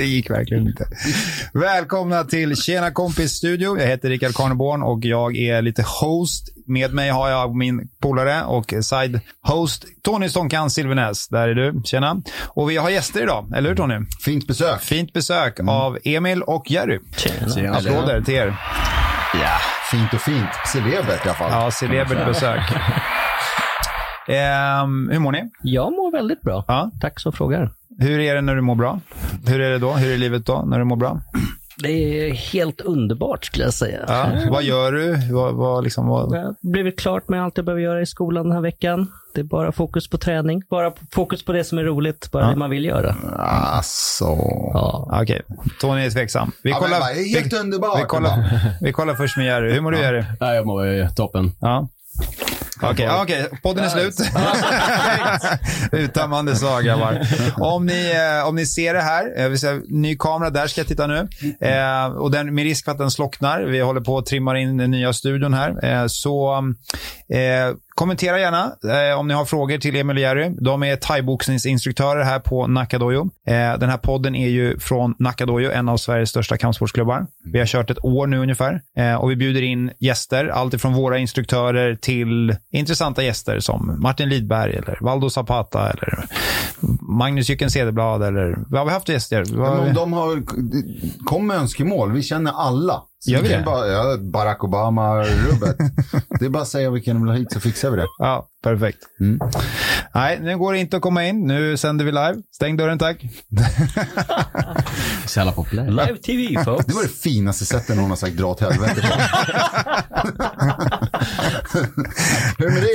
det gick verkligen inte. Välkomna till Tjena kompis studio. Jag heter Rickard Karneborn och jag är lite host. Med mig har jag min polare och side-host Tony Stonkan Silvernäs. Där är du. Tjena. Och vi har gäster idag, eller hur Tony? Fint besök. Fint besök av Emil och Jerry. Tjena. Applåder till er. Ja, fint och fint. Celebert i alla fall. Ja, celebert besök. Ehm, hur mår ni? Jag mår väldigt bra. Ja. Tack som frågar. Hur är det när du mår bra? Hur är det då? Hur är livet då, när du mår bra? Det är helt underbart skulle jag säga. Ja. Vad gör du? Vad, vad, liksom, vad... Jag har blivit klart med allt jag behöver göra i skolan den här veckan. Det är bara fokus på träning. Bara fokus på det som är roligt. Bara Ja. det man vill göra. Alltså. Ja. Okej, Tony är tveksam. Vi Ja, men kollar, det är helt vi, underbart. vi, kollar, vi kollar först med Jerry. Hur mår du Jerry? Nej, jag mår ju toppen. Ja. Okej, ja, okej. podden är slut. Uttömmande svar grabbar. Om ni, eh, om ni ser det här, jag vill säga, ny kamera, där ska jag titta nu. Eh, och den, med risk för att den slocknar, vi håller på att trimma in den nya studion här. Eh, så eh, kommentera gärna eh, om ni har frågor till Emil och Jerry. De är thaiboxningsinstruktörer här på Nakadojo. Eh, den här podden är ju från Nakadojo, en av Sveriges största kampsportsklubbar. Vi har kört ett år nu ungefär eh, och vi bjuder in gäster, alltifrån våra instruktörer till intressanta gäster som Martin Lidberg eller Valdo Zapata eller Magnus Jycken Cederblad eller vad har vi haft gäster? Vad har vi- de har, kom med önskemål. Vi känner alla. Så Gör vi det? Bara, ja, Barack Obama-rubbet. det är bara att säga vilken de vill ha hit så fixar vi det. Ja, perfekt. Mm. Nej, nu går det inte att komma in. Nu sänder vi live. Stäng dörren tack. Så jävla populär. Live TV folks. Det var det finaste sättet någon har sagt dra åt helvete på.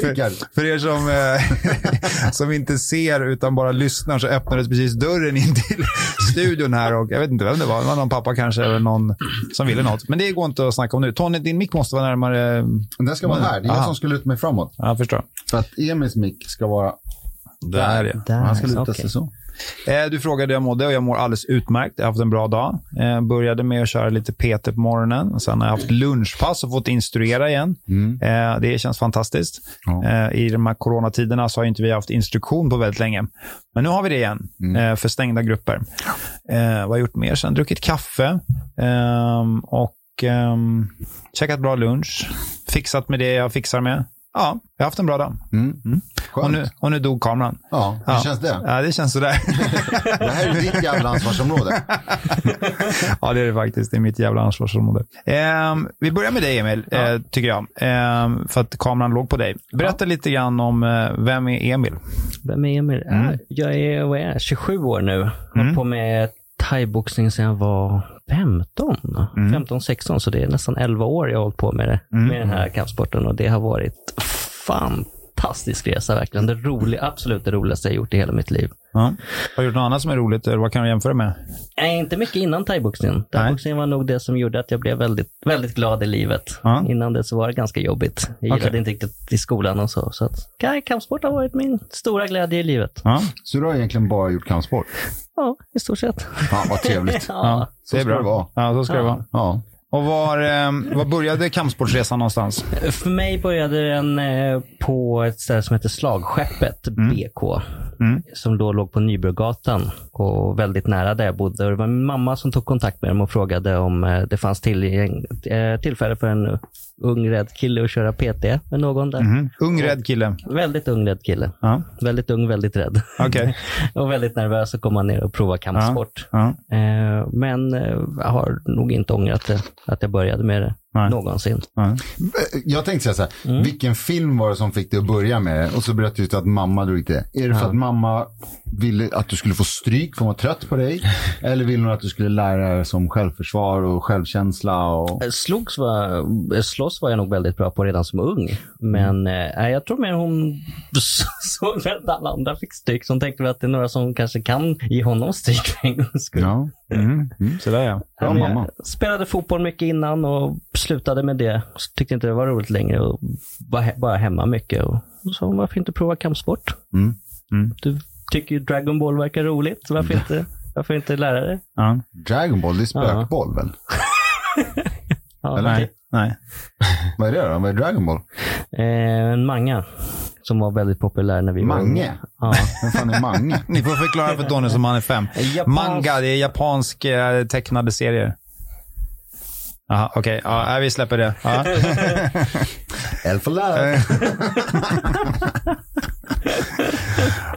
Rickard? För er som, eh, som inte ser utan bara lyssnar så öppnades precis dörren in till studion här och jag vet inte vem det var. Det var någon pappa kanske eller någon som ville något. Men det går inte att snacka om nu. Tony, din mick måste vara närmare. Den ska vara här. Det är jag Aha. som ska luta mig framåt. Ja, jag förstår. För att Emils mick ska vara Där ja. Där, Han ska luta okej. sig så. Eh, du frågade hur jag mådde och jag mår alldeles utmärkt. Jag har haft en bra dag. Eh, började med att köra lite PT på morgonen. Och sen har jag haft lunchpass och fått instruera igen. Eh, det känns fantastiskt. Ja. Eh, I de här coronatiderna så har inte vi haft instruktion på väldigt länge. Men nu har vi det igen eh, för stängda grupper. Eh, vad har jag gjort mer sen? Druckit kaffe ehm, och ehm, käkat bra lunch. Fixat med det jag fixar med. Ja, jag har haft en bra dag. Mm. Och Skönt. nu, och nu dog kameran. Ja, hur Ja. känns det? Ja, det känns sådär. Det här är ditt jävla ansvarsområde. ja, det är det faktiskt. Det är mitt jävla ansvarsområde. Ehm, vi börjar med dig, Emil, eh, tycker jag. Ehm, för att kameran låg på dig. Berätta lite grann om eh, vem är Emil? Vem är Emil? Mm. Ja, Jag är, vad är jag, 27 år nu. Har hållit på med thaiboxning sedan jag var 15. Mm. 15, 16, så det är nästan 11 år jag har hållit på med, det, Mm. med den här kampsporten och det har varit fantastisk resa verkligen. Det roliga, absolut det roligaste jag gjort i hela mitt liv. Ja. Har du gjort något annat som är roligt? Vad kan du jämföra med? Nej, inte mycket innan thaiboxningen. Thaiboxningen var nog det som gjorde att jag blev väldigt, väldigt glad i livet. Ja. Innan det så var det ganska jobbigt. Jag gillade Okej. inte riktigt i skolan och så. Så att, kampsport har varit min stora glädje i livet. Ja, Så du har egentligen bara gjort kampsport? Ja, i stort sett. Ja, vad trevligt. Ja. Så ska det vara. Ja, så ska det vara. Ja. Och var, eh, var började kampsportsresan någonstans? För mig började den eh, på ett ställe som heter Slagskeppet, BK. Mm. Som då låg på Nybrogatan och väldigt nära där jag bodde. Och det var min mamma som tog kontakt med dem och frågade om eh, det fanns till, eh, tillfälle för en ung rädd kille att köra PT med någon där. Mhm. Ung rädd kille. Väldigt ung rädd kille. Ja, Väldigt ung, väldigt rädd. okej. och väldigt nervös att komma ner och prova kampsport. Ja. Eh, men eh, jag har nog inte ångrat det, att jag började med det Nej. någonsin. Ja. Jag tänkte säga så här, Mm. vilken film var det som fick dig att börja med det? Och så berättade du att mamma drog det. Är det för att mamma ville att du skulle få stryk för hon var trött på dig? Eller ville hon att du skulle lära dig som självförsvar och självkänsla? Och... Eh, Slogs var, eh, slåss var jag nog väldigt bra på redan som ung. Men eh, jag tror mer hon såg väl att alla andra fick stryk. Så hon tänkte väl att det är några som kanske kan ge honom stryk för en gångs skull. Ja. Mm. Så där ja. Bra Men jag mamma. Spelade fotboll mycket innan och slutade med det. Så tyckte inte det var roligt längre och var he- bara hemma mycket. Och så varför inte prova kampsport? Mm. Mm. Du tycker ju Dragon Ball verkar roligt. Så varför inte, varför inte lära dig? ja. Dragon Ball, det är spökboll väl? Ja, Eller? Nej. Nej. Vad är det då? Vad är Dragon Ball? Eh, en manga. som var väldigt populär när vi var Mange? Ja. Vem fan är Mange? Ni får förklara för Tony som han är fem. Japansk- Manga, det är japansk eh, tecknade serier. Jaha, okej. Ja, nej, vi släpper det. Ja. Elf Alive.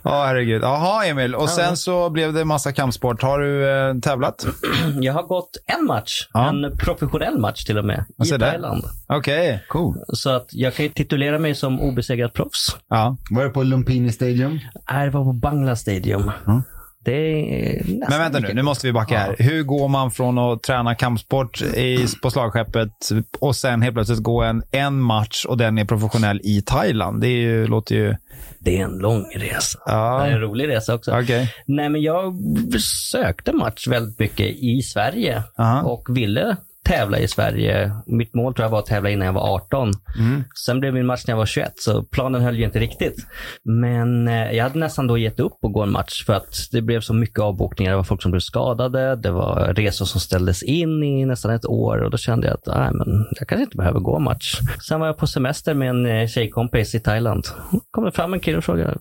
Ja, herregud. Jaha, Emil. Och sen så blev det massa kampsport. Har du eh, tävlat? Jag har gått en match, Ja. en professionell match till och med, i? Thailand. Okej. Cool. Så att jag kan ju titulera mig som obesegrat proffs. Ja. Var det på Lumpini Stadium? Nej, det var på Bangla Stadium. Nästan Men vänta nu, nu måste vi backa här. Hur går man från att träna kampsport i, på slagskeppet och sen helt plötsligt gå en, en match och den är professionell i Thailand? Det ju, låter ju... Det är en lång resa. Ja. Det är en rolig resa också. Okej. Nej, men jag sökte match väldigt mycket i Sverige Aha. och ville tävla i Sverige. Mitt mål tror jag var att tävla innan jag var 18. Mm. Sen blev min match när jag var 21, så planen höll ju inte riktigt. Men eh, jag hade nästan då gett upp att gå en match för att det blev så mycket avbokningar. Det var folk som blev skadade, det var resor som ställdes in i nästan ett år och då kände jag att nej, men jag kanske inte behöver gå en match. Sen var jag på semester med en eh, tjejkompis i Thailand. kom det fram en kille och frågade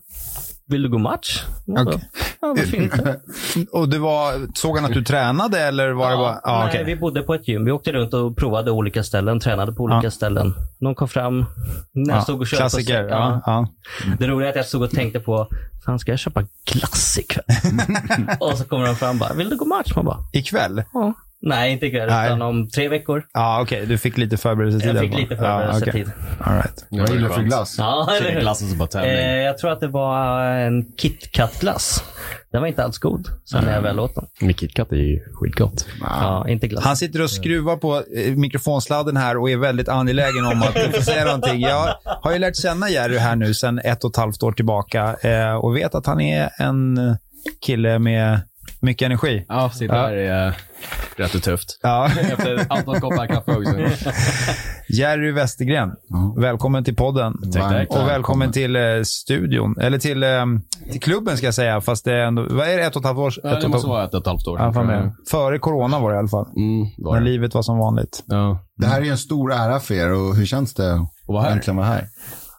vill du gå match? Och Okej. Ja, varför inte? Och du var, såg han att du tränade eller var det bara... Ja, nej, okej. vi bodde på ett gym. Vi åkte runt och provade olika ställen, tränade på olika Ja. ställen. Någon kom fram, när jag Ja, stod och köpte. klassiker. Ja, ja. Det roliga är att jag stod och tänkte på, fan ska jag köpa glass ikväll? och så kommer de fram och bara, vill du gå match? Man bara, Ikväll? ja. Nej, inte ikväll, Nej. utan om tre veckor. Ja, okej. Du fick lite förberedelsetid. Jag fick lite bara. Ja, förberedelsetid. All right. Vad gillar du för glass? Ja, eller hur? Glassen som bara tävling. Eh, jag tror att det var en KitKat-glass. Den var inte alls god, sen när jag väl åt den. Men KitKat är ju skitgott. Ja, inte glass. Han sitter och skruvar på eh, mikrofonsladden här och är väldigt angelägen om att få säga någonting. Jag har ju lärt känna Jerry här nu sedan ett och ett halvt år tillbaka eh, och vet att han är en kille med mycket energi. Ja, sitta Ja. här är rätt och tufft. Ja. Efter Antons koppar kaffe också. Jerry Westergren, välkommen till podden. Tack, tack. Och välkommen till eh, studion, eller till, eh, till klubben ska jag säga, fast det är ändå, vad är det, ett och ett halvt år? Ja, ett det och måste vara ett och ett halvt år ja, fan med. Före corona var det i alla fall. Mm, var När det. livet var som vanligt. Ja. Det här är en stor ära för er och hur känns det att vara här. äntligen vara här?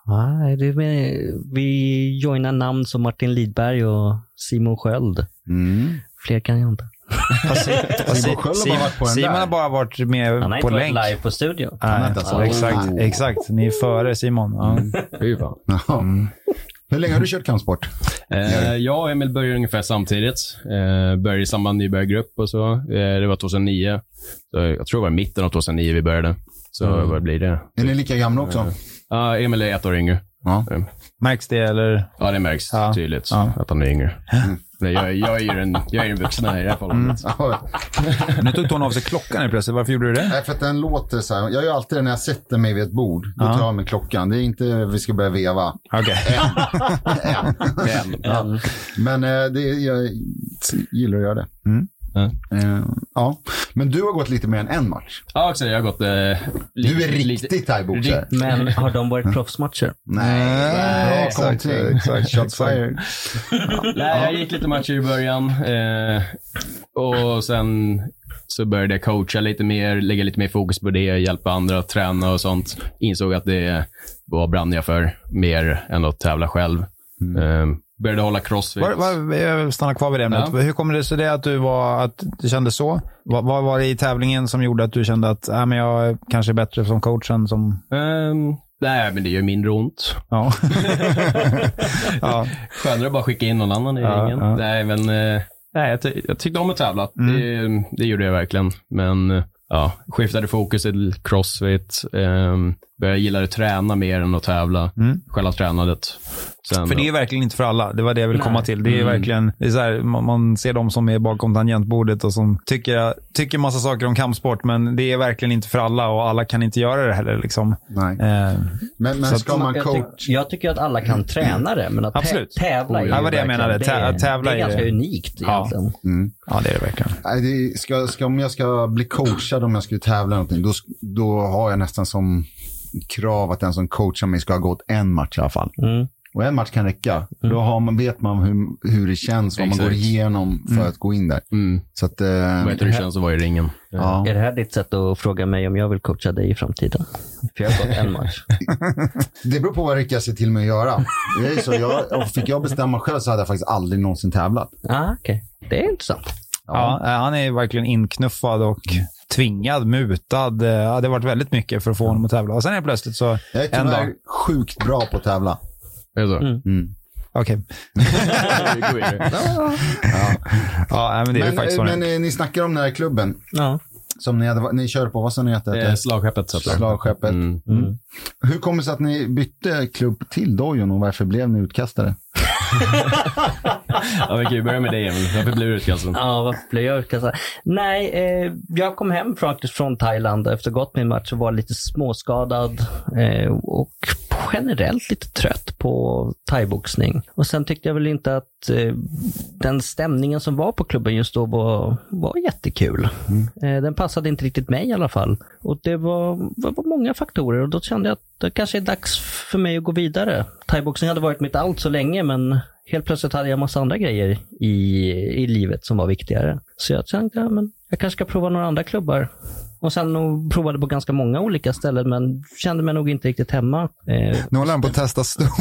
Nej, det är med, vi joinar namn som Martin Lidberg och Simon Sköld. Mm. Fler kan jag inte. Simon har bara varit på den Simon där. har bara varit med Han har på inte varit länk. live på studio. Nej, ens varit exakt, exakt. Ni är före Simon. Ja. Fy fan. Ja. Hur länge har du kört kampsport? Eh, jag och Emil började ungefär samtidigt. Eh, började i samma nybörjargrupp och så. Eh, det var 2009. Så jag tror det var mitten av 2009 vi började. Så vad blir det? Är ni lika gamla också? Ja, Emil är ett år yngre. Ja. Eh, Märks det eller? Ja, det märks Ja. tydligt Ja. att han är yngre. Nej, jag, jag, är ju den, jag är den vuxna i det här förhållandet. Ja, Nu tog Tony av sig klockan helt plötsligt. Varför gjorde du det? Nej, för att den låter så här. Jag gör alltid det när jag sätter mig vid ett bord. Då tar jag av mig klockan. Det är inte vi ska börja veva. Okej. Än. Men, Ja. Men eh, det, jag gillar att göra det. Mm. Ja. Eh, ja. Men du har gått lite mer än en match. Ja, också, jag har gått... Eh, Du är riktig thaiboxare. Men har de varit proffsmatcher? Nej, bra exakt, kommentar. exakt. Shots fired. Nej, jag gick lite matcher i början. Eh, och sen så började jag coacha lite mer, lägga lite mer fokus på det, hjälpa andra att träna och sånt. Insåg att det var brann jag för mer än att tävla själv. Eh, började hålla crossfit. Var, var, jag stannar kvar vid det ämnet. Ja. Hur kommer det sig det att du, var, att du kände så? Vad, vad var det i tävlingen som gjorde att du kände att äh, men jag kanske är bättre som coach än som... Ehm, nej, men det gör mindre ont. Ja. ja. Skönare att bara skicka in någon annan i Ja, ringen. ja. Nej, men eh, nej, jag, ty- jag tyckte om att tävla. Mm. Det, det gjorde jag verkligen. Men eh, ja, skiftade fokus till crossfit. Um, började gilla att träna mer än att tävla. Mm. Själva tränandet. Sen, För det är verkligen inte för alla. Det var det jag ville komma till. Det är Mm. verkligen, det är så här, man, man ser de som är bakom tangentbordet och som tycker, tycker massa saker om kampsport, men det är verkligen inte för alla och alla kan inte göra det heller. Liksom. Nej. Eh, Men, Så men att ska man jag, coach? tyck, jag tycker att alla kan träna det, men att tä- Absolut. tävla Oh, är ja. ju var det jag menade. Det är, att tävla det är är- ganska unikt Ja. egentligen. Mm. ja, det är det verkligen. Nej, det ska, ska, om jag ska bli coachad, om jag skulle tävla någonting, då, då har jag nästan som krav att den som coachar mig ska ha gått en match i alla fall. Mm. Och en match kan räcka. Då har man, vet man hur, hur det känns, vad man Exakt. går igenom för att gå in där. Mm. Så att, eh, Vad heter det känns att vara i ringen. ja. Är det här ditt sätt att fråga mig om jag vill coacha dig i framtiden? För jag har gått en match. Det beror på vad Rickard ser till mig att göra. Det är så, jag, och fick jag bestämma själv så hade jag faktiskt aldrig någonsin tävlat. Ah, okej. Det är intressant. Ja, eh, han är verkligen inknuffad och tvingad, mutad. Eh, Ja, det har varit väldigt mycket för att få honom att tävla. Och sen är plötsligt så Jag är en dag. tyvärr sjukt bra på att tävla. Är det så? Mm. Okej. Gå vidare. Ja, nej, men det är Men, faktiskt men eh, ni snackar om den här klubben Ja. som ni, hade, ni körde på. Vad sa ni att det Eh? Slagskeppet. Slagskeppet. Mm. Hur kommer det sig att ni bytte klubb till Dojon och varför blev ni utkastade? Ja, vi kan ju börja med dig Emil. Varför blev du utkastad? Ja, varför blev jag utkastad? Nej, eh, jag kom hem faktiskt från Thailand efter gått min match och var lite småskadad eh, och generellt lite trött på thaiboxning. Och sen tyckte jag väl inte att eh, den stämningen som var på klubben just då var, var jättekul. Eh, den passade inte riktigt mig i alla fall. Och det var, var, var många faktorer och då kände jag att det kanske är dags för mig att gå vidare. Thaiboxning hade varit mitt allt så länge men helt plötsligt hade jag massa andra grejer i, i livet som var viktigare. Så jag tänkte, ja, men jag kanske ska prova några andra klubbar. Och sen nog provade på ganska många olika ställen men kände mig nog inte riktigt hemma. Eh, Nu håller han på att testa stolen.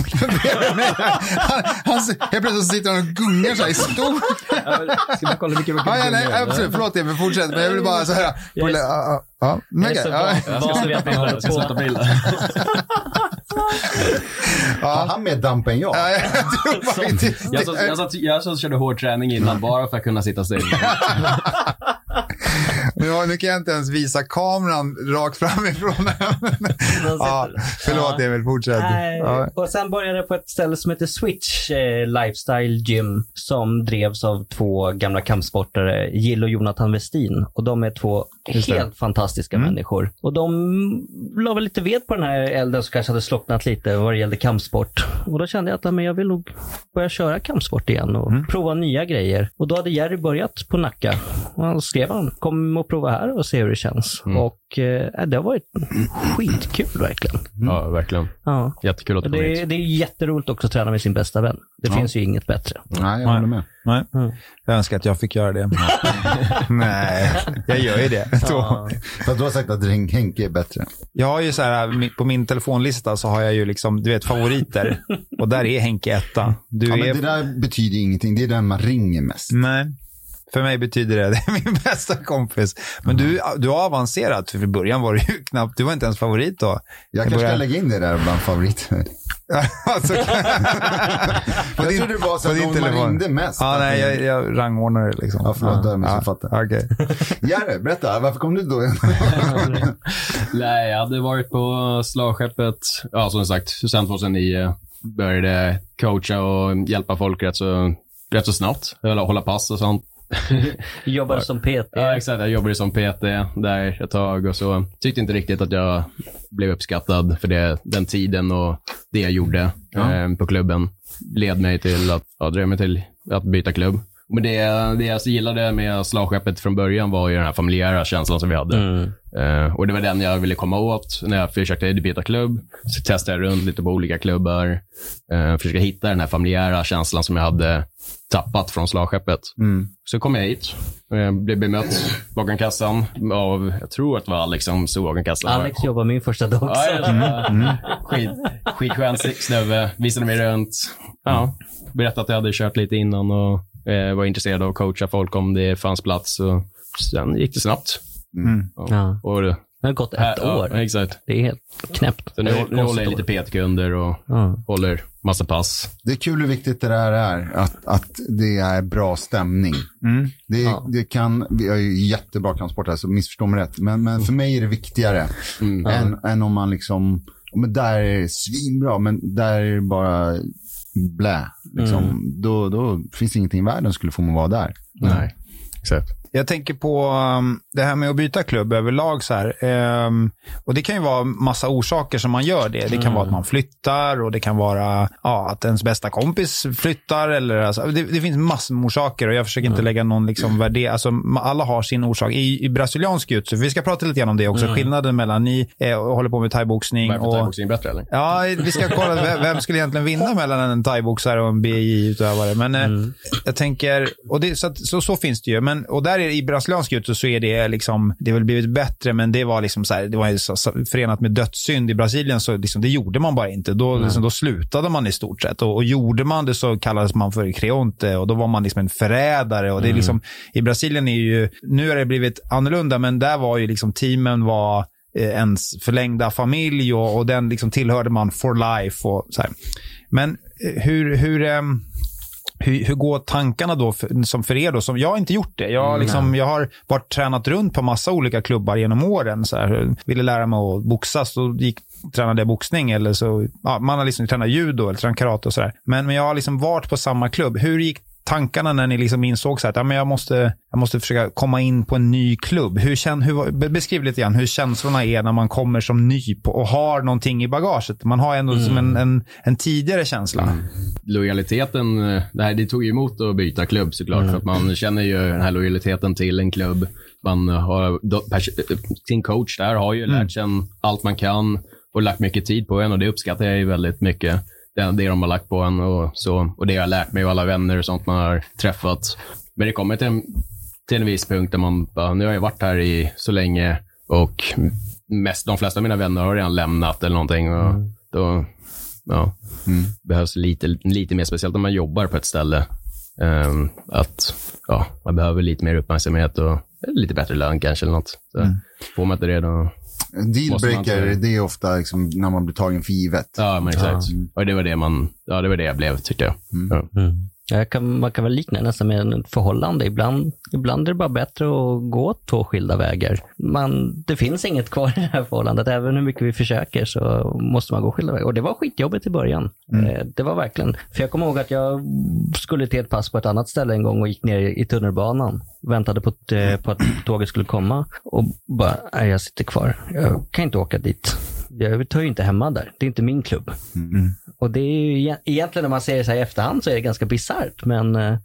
Han, han, helt plötsligt sitter han och gungar så här i stolen. Ska man kolla vilka Ja, ja, nej, absolut. Förlåt Emil, fortsätt. Men jag vill bara så här. Jag är- Ja, ja, ja. Men jag så ja. att vi håller Jag ska sätta på. bild. Har han mer damp än jag? Ja, jag tror faktiskt- Jag, så, jag, satt, jag så körde hård träning innan bara för att kunna sitta still. Nu, har- nu kan jag inte ens visa kameran rakt framifrån. ja, förlåt Emil, fortsätt. Ja. Och sen började jag på ett ställe som heter Switch eh, Lifestyle Gym som drevs av två gamla kampsportare, Jill och Jonathan Westin. Och de är två helt fantastiska människor. Och de la väl lite ved på den här elden som kanske hade slocknat lite vad det gällde kampsport. Och då kände jag att men jag vill nog börja köra kampsport igen och prova nya grejer. Och då hade Jerry börjat på Nacka. Och han skrev han, kom och prova här och se hur det känns. Och eh, det har varit skitkul verkligen. Ja, verkligen. Ja. Jättekul att du Och kom det, hit. är, det är jätteroligt också att träna med sin bästa vän. Det finns ju inget bättre. Nej, jag håller med. Nej. Mm. Jag önskar att jag fick göra det. Nej, jag gör ju det. För att du har sagt att Hen- Henke är bättre. Jag har ju så här, på min telefonlista så har jag ju liksom, du vet, favoriter. Och där är Henke etta. Du Ja, är... men det där betyder ingenting. Det är den man ringer mest. Nej. För mig betyder det, det är min bästa kompis. Men du, du har avancerat, för i början var du ju knappt, du var inte ens favorit då. Jag kanske ska lägga in det där bland favoriter. alltså, Jag din- trodde det var så att någon man ringde mest. Ja, nej, jag, jag rangordnar det liksom. Ja, förlåt, då har jag missuppfattat. Ja, okej. Jerry, berätta. Varför kom du då? Nej, jag hade varit på slagskeppet, ja som sagt, sen 2009. Började coacha och hjälpa folk rätt så, rätt så snabbt. Hålla pass och sånt. Jobbade som PT. Ja, exakt. Jag jobbade som PT där ett tag och så tyckte inte riktigt att jag blev uppskattad för det, den tiden och det jag gjorde eh, på klubben. Led mig till att, ja, drev mig till att byta klubb. Men det, det jag gillade med slagskeppet från början var ju den här familjära känslan som vi hade. Mm. Eh, och det var den jag ville komma åt när jag försökte byta klubb. Så testade jag runt lite på olika klubbar. Uh, försökte hitta den här familjära känslan som jag hade tappat från slagskeppet. Så kom jag hit. och Jag blev bemött bakom kassan av, jag tror att det var Alex som stod bakom kassan. Alex jobbade min första dag också. Ja, ja, Skit, skitskön snubbe, visade mig runt. Ja, berättade att jag hade kört lite innan och eh, var intresserad av att coacha folk om det fanns plats. Och sen gick det snabbt. Ja. Ja. Och det, har gått ett här- år. Ja, exakt. Det är helt knäppt. Så nu, nu håller jag lite PT-kunder och Ja. håller massa pass. Det är kul hur viktigt det där är. Att, att det är bra stämning. Det, Ja. det kan, vi har ju jättebra kampsport här, så missförstå mig rätt. Men, men för mig är det viktigare än, än om man liksom, ja, men där är det svinbra, men där är det bara blä. Liksom. Då, då finns det ingenting i världen som skulle få mig att vara där. Nej, exakt. Jag tänker på um, det här med att byta klubb överlag. Så här. Um, och Det kan ju vara massa orsaker som man gör det. Det kan vara att man flyttar och det kan vara ja, att ens bästa kompis flyttar. Eller, alltså, det, det finns massor med orsaker och jag försöker inte lägga någon liksom, värdering. Alltså, alla har sin orsak. I, i brasiliansk jiu vi ska prata lite grann om det också. Skillnaden mellan ni eh, håller på med thaiboxning. Varför och- thaiboxning bättre eller? Ja, vi ska kolla vem, vem skulle egentligen vinna mellan en thaiboxare och en BI-utövare. Men eh, jag tänker, och det, så, att, så, så finns det ju. Men, och där är, i brasiliansk jiu så är det liksom, det har väl blivit bättre, men det var liksom så här, det var ju så, så, förenat med dödssynd i Brasilien, så liksom, det gjorde man bara inte. Då, liksom, då slutade man i stort sett. Och, och gjorde man det så kallades man för creonte och då var man liksom en förrädare. Och det är liksom, I Brasilien är ju, nu har det blivit annorlunda, men där var ju liksom teamen var eh, ens förlängda familj och, och den liksom tillhörde man for life. Och så här. Men eh, hur, hur, ehm, hur, hur går tankarna då för, som för er? Då? Som, jag har inte gjort det. Jag, har liksom, jag har varit tränat runt på massa olika klubbar genom åren. Så här, ville lära mig att boxas, då gick, tränade jag boxning. Eller så, ja, man har liksom tränat judo eller tränat karate och sådär. Men, men jag har liksom varit på samma klubb. Hur gick tankarna när ni liksom insåg så att ja, men jag, måste, jag måste försöka komma in på en ny klubb? Hur, kän, hur, be- beskriv lite grann hur känslorna är när man kommer som ny på, och har någonting i bagaget. Man har ändå som en, en, en tidigare känsla. lojaliteten, eh, det, här, det tog ju emot att byta klubb såklart. För att man känner ju den här lojaliteten till en klubb. Man har, sin coach där har ju lärt sig allt man kan och lagt mycket tid på en och det uppskattar jag ju väldigt mycket. Det, det de har lagt på en och, så, och det jag har lärt mig och alla vänner och sånt man har träffat. Men det kommer till en, till en viss punkt där man bara, nu har jag varit här i så länge och mest, de flesta av mina vänner har redan lämnat eller någonting. Och då, ja, behövs lite, lite mer, speciellt om man jobbar på ett ställe. Ehm, att ja, man behöver lite mer uppmärksamhet och lite bättre lön kanske eller något. Så Får man inte det då, En dealbreaker, det är ofta liksom när man blir tagen för givet. ja men exakt. Och det var det man, ja det var det jag blev tyckte jag. Ja. Jag kan, man kan väl likna det nästan med ett förhållande. Ibland, ibland är det bara bättre att gå två skilda vägar. Man, det finns inget kvar i det här förhållandet. Även hur mycket vi försöker så måste man gå skilda vägar. Och det var skitjobbigt i början. Eh, Det var verkligen. För jag kommer ihåg att jag skulle till ett pass på ett annat ställe en gång och gick ner i tunnelbanan. Väntade på, att, eh, på att tåget skulle komma och bara, nej jag sitter kvar. Jag kan inte åka dit. Jag tar ju inte hemma där. Det är inte min klubb. Och det är ju egent- egentligen när man ser det så här i efterhand så är det ganska bisarrt. Men äh,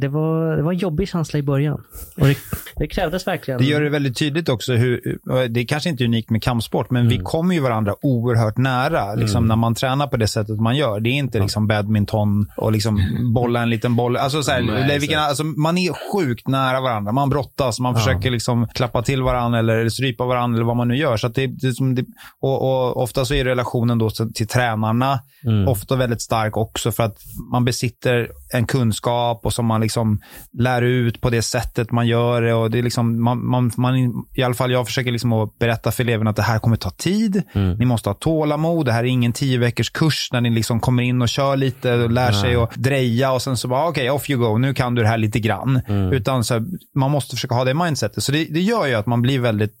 det, var, det var en jobbig känsla i början. Och det, det krävdes verkligen. Det gör det väldigt tydligt också hur, det är kanske inte unikt med kampsport, men vi kommer ju varandra oerhört nära liksom, när man tränar på det sättet man gör. Det är inte liksom badminton och liksom bolla en liten boll. Alltså, så här, Nej, vilken, alltså, man är sjukt nära varandra. Man brottas, man försöker liksom klappa till varandra eller strypa varandra eller vad man nu gör. Så det, det, det, och, och ofta så är relationen då till, tränarna ofta väldigt stark också för att man besitter en kunskap och som man liksom lär ut på det sättet man gör det. Och det är liksom, man, man, man, I alla fall jag försöker liksom att berätta för eleverna att det här kommer ta tid. Ni måste ha tålamod. Det här är ingen tio veckors kurs när ni liksom kommer in och kör lite och lär sig att dreja och sen så bara okej, off you go. Nu kan du det här lite grann. Utan så här, man måste försöka ha det mindsetet. Så det, det gör ju att man blir väldigt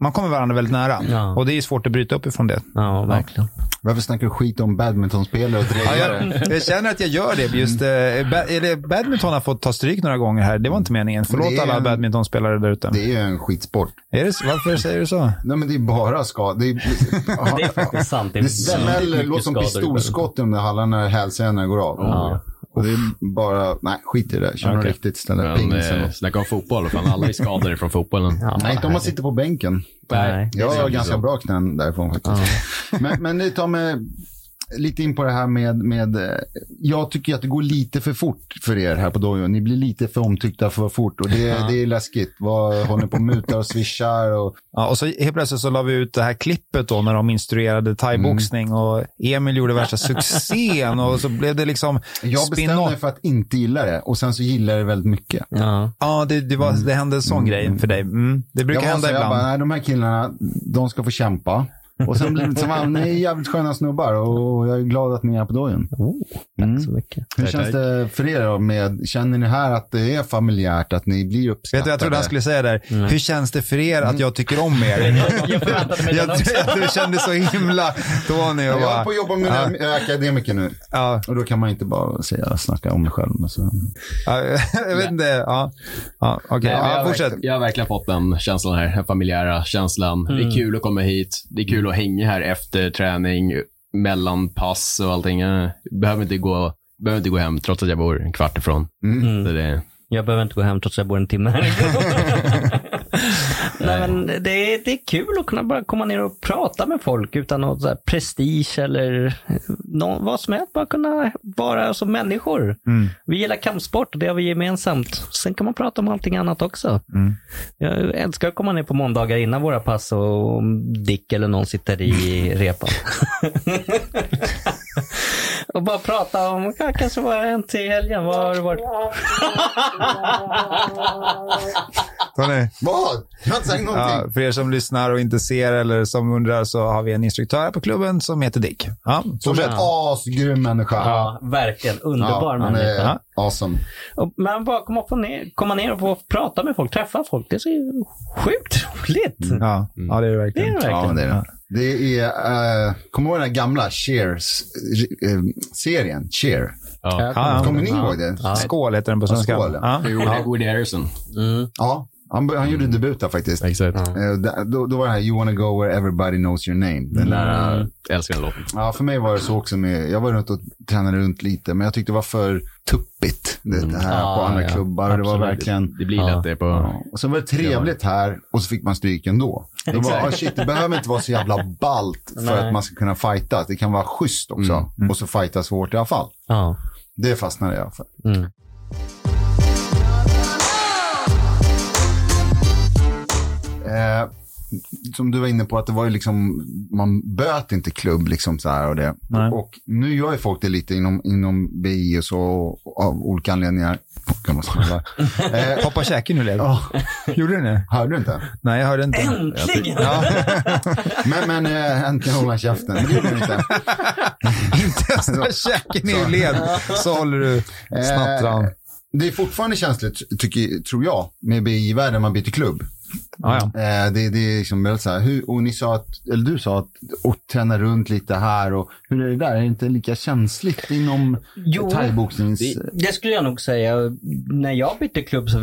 man kommer varandra väldigt nära. Ja. Och det är svårt att bryta upp ifrån det. Ja, verkligen. Varför snackar du skit om badmintonspelare och Ja, drejare? jag, jag känner att jag gör det. Just, eh, ba, eller badminton har fått ta stryk några gånger här. Det var inte meningen. Förlåt alla en- badmintonspelare där ute. Det är ju en skitsport. Är det, varför säger du så? Nej, men det är bara skada. Det, är, Det är faktiskt sant. Det, det smäller, låter som skador pistolskott där hallarna när hälsenorna går av. Ja. Och det är bara, nej skit i det. Kör något Okej. riktigt istället. Eh, snacka om fotboll, fan alla är skadade från fotbollen. Ja, Nej, inte om man sitter på bänken. Nej. Jag har ganska bra knän därifrån faktiskt. Men, men det tar mig lite in på det här med, med, eh, jag tycker att det går lite för fort för er här på Dojo. Ni blir lite för omtyckta för fort och det, det är läskigt. Vad håller ni på och mutar och swishar och Ja, och så helt plötsligt så la vi ut det här klippet då när de instruerade thaiboxning och Emil gjorde värsta succén och så blev det liksom jag bestämde mig för att inte gilla det och sen så gillar jag det väldigt mycket. Ja. Ja, det, det, var, det hände en sån grej för dig. Mm. Det brukar hända så, jag ibland. bara, nej, de här killarna, de ska få kämpa. Och sen blev det som, ah, ni är jävligt sköna snubbar och jag är glad att ni är på dojen. Oh, tack så mycket. Hur känns det för er då? Med, känner ni här att det är familjärt, att ni blir uppskattade? Vet du jag trodde han skulle säga där? Hur känns det för er att jag tycker om er? Jag förväntade mig jag kände så himla Tony och Jag håller på att jobba med ja. akademiker nu. ja, Och då kan man inte bara säga, snacka om mig själv. Så. ja, jag vet inte. Ja, ja okej. Nej, Ja, jag, fortsätt. har, jag har verkligen fått den känslan här, den familjära känslan. Det är kul att komma hit. Det är kul att hänga här efter träning, mellan pass och allting. Jag behöver inte gå, behöver inte gå hem trots att jag bor en kvart ifrån. Så det, Jag behöver inte gå hem trots att jag bor en timme härifrån. Nej, men det, är, det är kul att kunna bara komma ner och prata med folk utan något så prestige eller nå vad som helst. Bara kunna vara som människor. Vi gillar kampsport det har vi gemensamt. Sen kan man prata om allting annat också. Jag älskar att komma ner på måndagar innan våra pass och Dick eller någon sitter i repan. och bara prata om, kanske vad har hänt i helgen? Vad har det varit? Tony. Vad? Jag har inte sagt någonting. Ja, för er som lyssnar och inte ser eller som undrar så har vi en instruktör här på klubben som heter Dick. Ja, Som är en asgrym människa. Ja, verkligen. Underbar han människa. är awesome. Och, men bara komma, få ner, komma ner och få prata med folk, träffa folk. Det är så sjukt roligt. Ja, ja, det är det Det är verkligen. det Ja, verkligen. det är det. Det är, uh, kommer du ihåg den här gamla Cheers-serien? Cheer. ja. Kommer ni ihåg det? Ja. Skål heter den på svenska. skål, ja. Woody Harrison. Mm. Ja, han, han gjorde debut där faktiskt. Exakt. Eh, där- då, då var det här You wanna go where everybody knows your name. Den där, eh, Älskar den låten. ja, för mig var det så också med, jag var runt och tränade runt lite, men jag tyckte det var för tuppigt det, det här Ja, på andra ja. klubbar. Och det var Absolut. verkligen, Det blir Ja. lätt det på... ja. Och så var det trevligt här och så fick man stryk ändå. Det, var, ah, shit, det behöver inte vara så jävla ballt för Nej. att man ska kunna fighta. Det kan vara schysst också. Och så fightas hårt i alla fall. Ja. Det fastnade jag för. Mm. Eh, som du var inne på, att det var ju liksom, man böt inte klubb liksom så här och det. Nej. Och nu gör ju folk det lite inom, inom BI och så av olika anledningar. Kan man eh, Poppa käken nu Led. ja, Gjorde du det? hörde du inte? Nej, jag hörde inte. Äntligen! Ja. men men eh, äntligen håller han käften. Men det gjorde han inte. inte ens när käken är ur led så håller du snattran. Eh, det är fortfarande känsligt, tycker, tror jag, med BI-världen man byter klubb. Ja, ja. Eh, det, det är liksom väldigt så här, hur, och ni sa att, eller du sa att, och träna runt lite här och hur är det där? Är det inte lika känsligt inom thaiboxnings... Det skulle jag nog säga. När jag bytte klubb så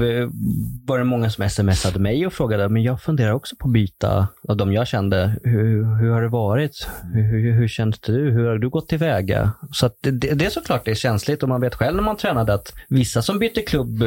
var det många som smsade mig och frågade, men jag funderar också på att byta av de jag kände. Hur, hur har det varit? Hur, hur, hur känns du? Hur har du gått tillväga? Så att det, det, det är såklart det är känsligt och man vet själv när man tränade att vissa som bytte klubb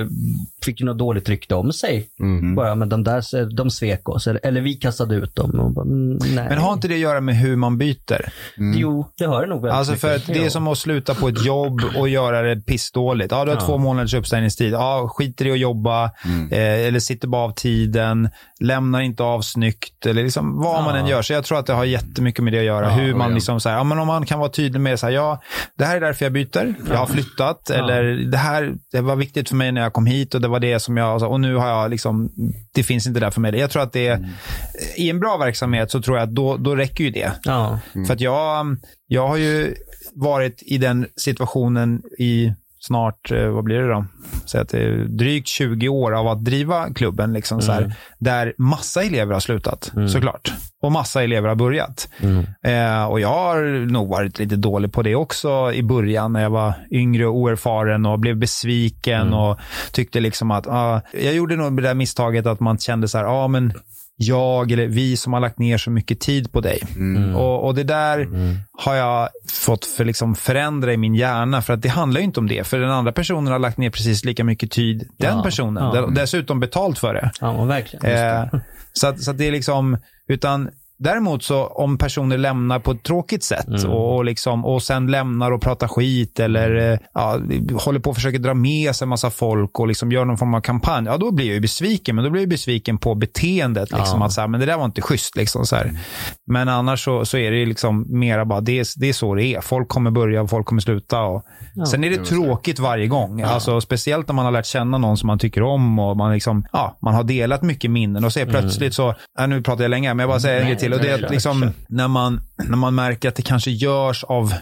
fick ju något dåligt rykte om sig. Bara, men de där de svek oss. Eller, eller vi kastade ut dem. Och bara, mm, nej. Men har inte det att göra med hur man byter? Jo, det har det nog väldigt Alltså för att det är som att sluta på ett jobb och göra det pissdåligt. Ja, du har två månaders uppsägningstid. Ja, skiter i att jobba eh, eller sitter bara av tiden. Lämnar inte av snyggt eller liksom vad man än gör. Så jag tror att det har jättemycket med det att göra. hur man liksom så här, ja men om man kan vara tydlig med så här, ja, det här är därför jag byter. Jag har flyttat eller det här, det var viktigt för mig när jag kom hit och det var det som jag, och nu har jag liksom, det finns inte där för mig. Jag tror att det är, i en bra verksamhet så tror jag att då, då räcker ju det. Ja. För att jag, jag har ju varit i den situationen i snart, eh, vad blir det då? Så att det är drygt 20 år av att driva klubben, liksom så här, där massa elever har slutat, såklart. Och massa elever har börjat. Eh, och jag har nog varit lite dålig på det också i början när jag var yngre och oerfaren och blev besviken och tyckte liksom att, ah, jag gjorde nog det där misstaget att man kände så här, ja ah, men jag eller vi som har lagt ner så mycket tid på dig. Och, och det där har jag fått för liksom förändra i min hjärna. För att det handlar ju inte om det. För den andra personen har lagt ner precis lika mycket tid, den Ja, personen. ja. Dessutom betalt för det. ja, verkligen. Eh, så, att, så att det är liksom, utan Däremot så om personer lämnar på ett tråkigt sätt Mm. och, och, liksom, och sen lämnar och pratar skit eller eh, ja, håller på att försöka dra med sig en massa folk och liksom gör någon form av kampanj, ja då blir jag ju besviken. Men då blir jag besviken på beteendet. Liksom, Ja. att så här, men det där var inte schysst. Liksom, så här. Men annars så, så är det liksom mera bara, det, är- det är så det är. Folk kommer börja och folk kommer sluta. Och, sen är det tråkigt varje gång. Alltså, speciellt när man har lärt känna någon som man tycker om och man, liksom, ja, man har delat mycket minnen och så är plötsligt så, ja, nu pratar jag länge, men jag bara säger en grej till. Och det är att liksom, när, man, när man märker att det kanske görs av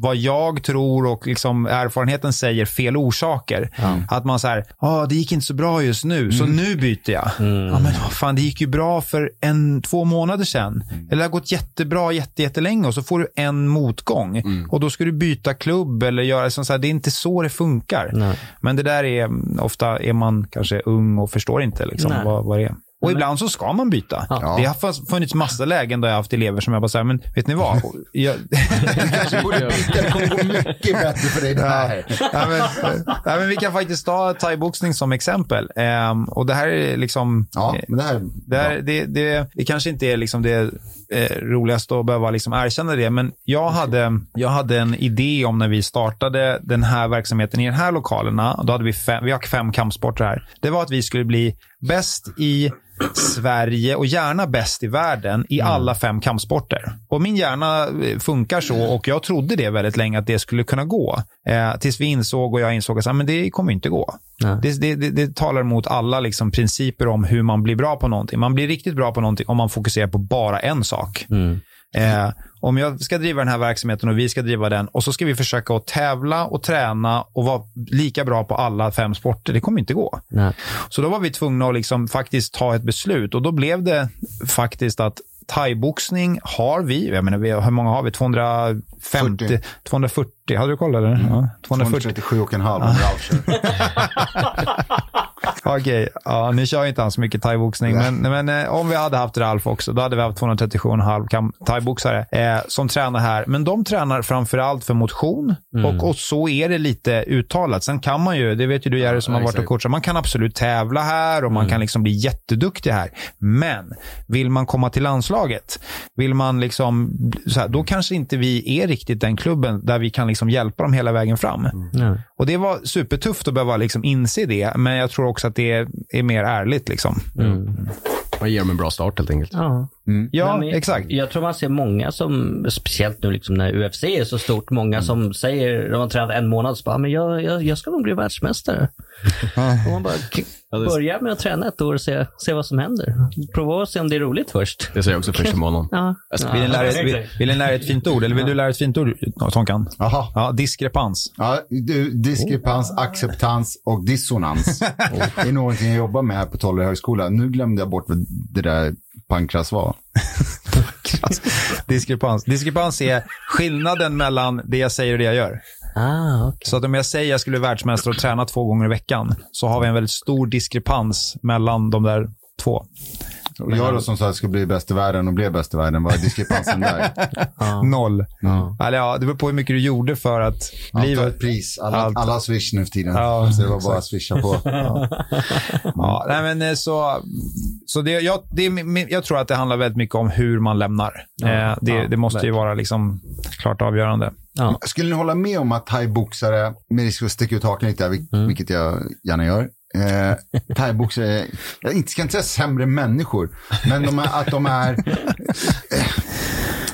vad jag tror och liksom erfarenheten säger fel orsaker. Att man säger, ah, det gick inte så bra just nu, så nu byter jag. Ja, men vad fan, det gick ju bra för en, två månader sedan. Eller det har gått jättebra jätte, jättelänge och så får du en motgång. Och då ska du byta klubb eller göra så här. Det är inte så det funkar. Nej. Men det där är, ofta är man kanske ung och förstår inte liksom, vad, vad det är. Och ibland så ska man byta. Ja. Det har funnits- massa lägen där jag har haft elever som jag bara säger, men vet ni vad? Jag, kanske borde byta. Det kommer gå mycket bättre för dig det här. ja, men, ja, men vi kan faktiskt ta thaiboxning som exempel. Ehm, och det här är liksom... Ja, men det här... Det, här, det, det, det kanske inte är liksom det eh, roligaste att behöva liksom erkänna det, men jag hade, jag hade en idé om när vi startade den här verksamheten i de här lokalerna. Då hade vi, fem, vi har fem kampsporter här. Det var att vi skulle bli bäst i Sverige och gärna bäst i världen i alla fem kampsporter. Och min hjärna eh, funkar så och jag trodde det väldigt länge att det skulle kunna gå. Eh, tills vi insåg och jag insåg att ah, men det kommer inte gå. Det, det, det, det talar emot alla liksom, principer om hur man blir bra på någonting. Man blir riktigt bra på någonting om man fokuserar på bara en sak. Mm. Eh, om jag ska driva den här verksamheten och vi ska driva den och så ska vi försöka att tävla och träna och vara lika bra på alla fem sporter. Det kommer inte gå. Nej. Så då var vi tvungna att liksom faktiskt ta ett beslut och då blev det faktiskt att thaiboxning har vi, jag menar, vi, hur många har vi? 250, 40. 240, hade du koll eller? Ja, 240. 237 och en halv Okej, ja, ni kör inte alls mycket thaiboxning, men, men eh, om vi hade haft Ralf också, då hade vi haft 237,5 kam- thaiboxare eh, som tränar här. Men de tränar framför allt för motion och, och så är det lite uttalat. Sen kan man ju, det vet ju du Jerry som Ja, har varit och coachat, man kan absolut tävla här och man kan liksom bli jätteduktig här. Men vill man komma till landslaget, vill man liksom, så här, då kanske inte vi är riktigt den klubben där vi kan liksom hjälpa dem hela vägen fram. Nej. Och det var supertufft att behöva liksom inse det, men jag tror också att det är, är mer ärligt. Liksom. Man ger dem en bra start helt enkelt. Ja. Ja, Nej, men exakt. Jag tror man ser många som, speciellt nu liksom när UFC är så stort, många som säger, de har tränat en månad, så bara, men jag, jag, jag ska nog bli världsmästare. och man bara, Ja, det- börja med att träna ett år och se, se vad som händer. Prova att se om det är roligt först. Det säger jag också första månaden. Ja. Vill ni, lära er, vill, vill ni lära er ett fint ord? Eller vill du lära er ett fint ord, Tonkan? Jaha. Ja, diskrepans. Ja, du, diskrepans, acceptans och dissonans. Det är någonting jag jobbar med här på Tolle högskola. Nu glömde jag bort vad det där pankras var. diskrepans. Diskrepans är skillnaden mellan det jag säger och det jag gör. Ah, okay. Så att om jag säger att jag skulle bli världsmästare och träna två gånger i veckan, så har vi en väldigt stor diskrepans mellan de där två. Och jag då som sa att jag skulle bli bäst i världen och blev bäst i världen, vad är diskrepansen där? Noll. Ja. Eller ja, det beror på hur mycket du gjorde för att bli... Allt pris. Alla, Allt. alla swish nu för tiden. Ja, så det var bara att swisha på. Ja, nej men eh, så, så det, jag, det, jag tror att det handlar väldigt mycket om hur man lämnar. eh, det, ja, det måste ju vara liksom klart avgörande. Ja. Skulle ni hålla med om att thaiboxare, med risk för att sticka ut hakan lite, Mm. vilket jag gärna gör, eh, thaiboxare, jag inte- ska inte säga sämre människor, men de är, att de är eh,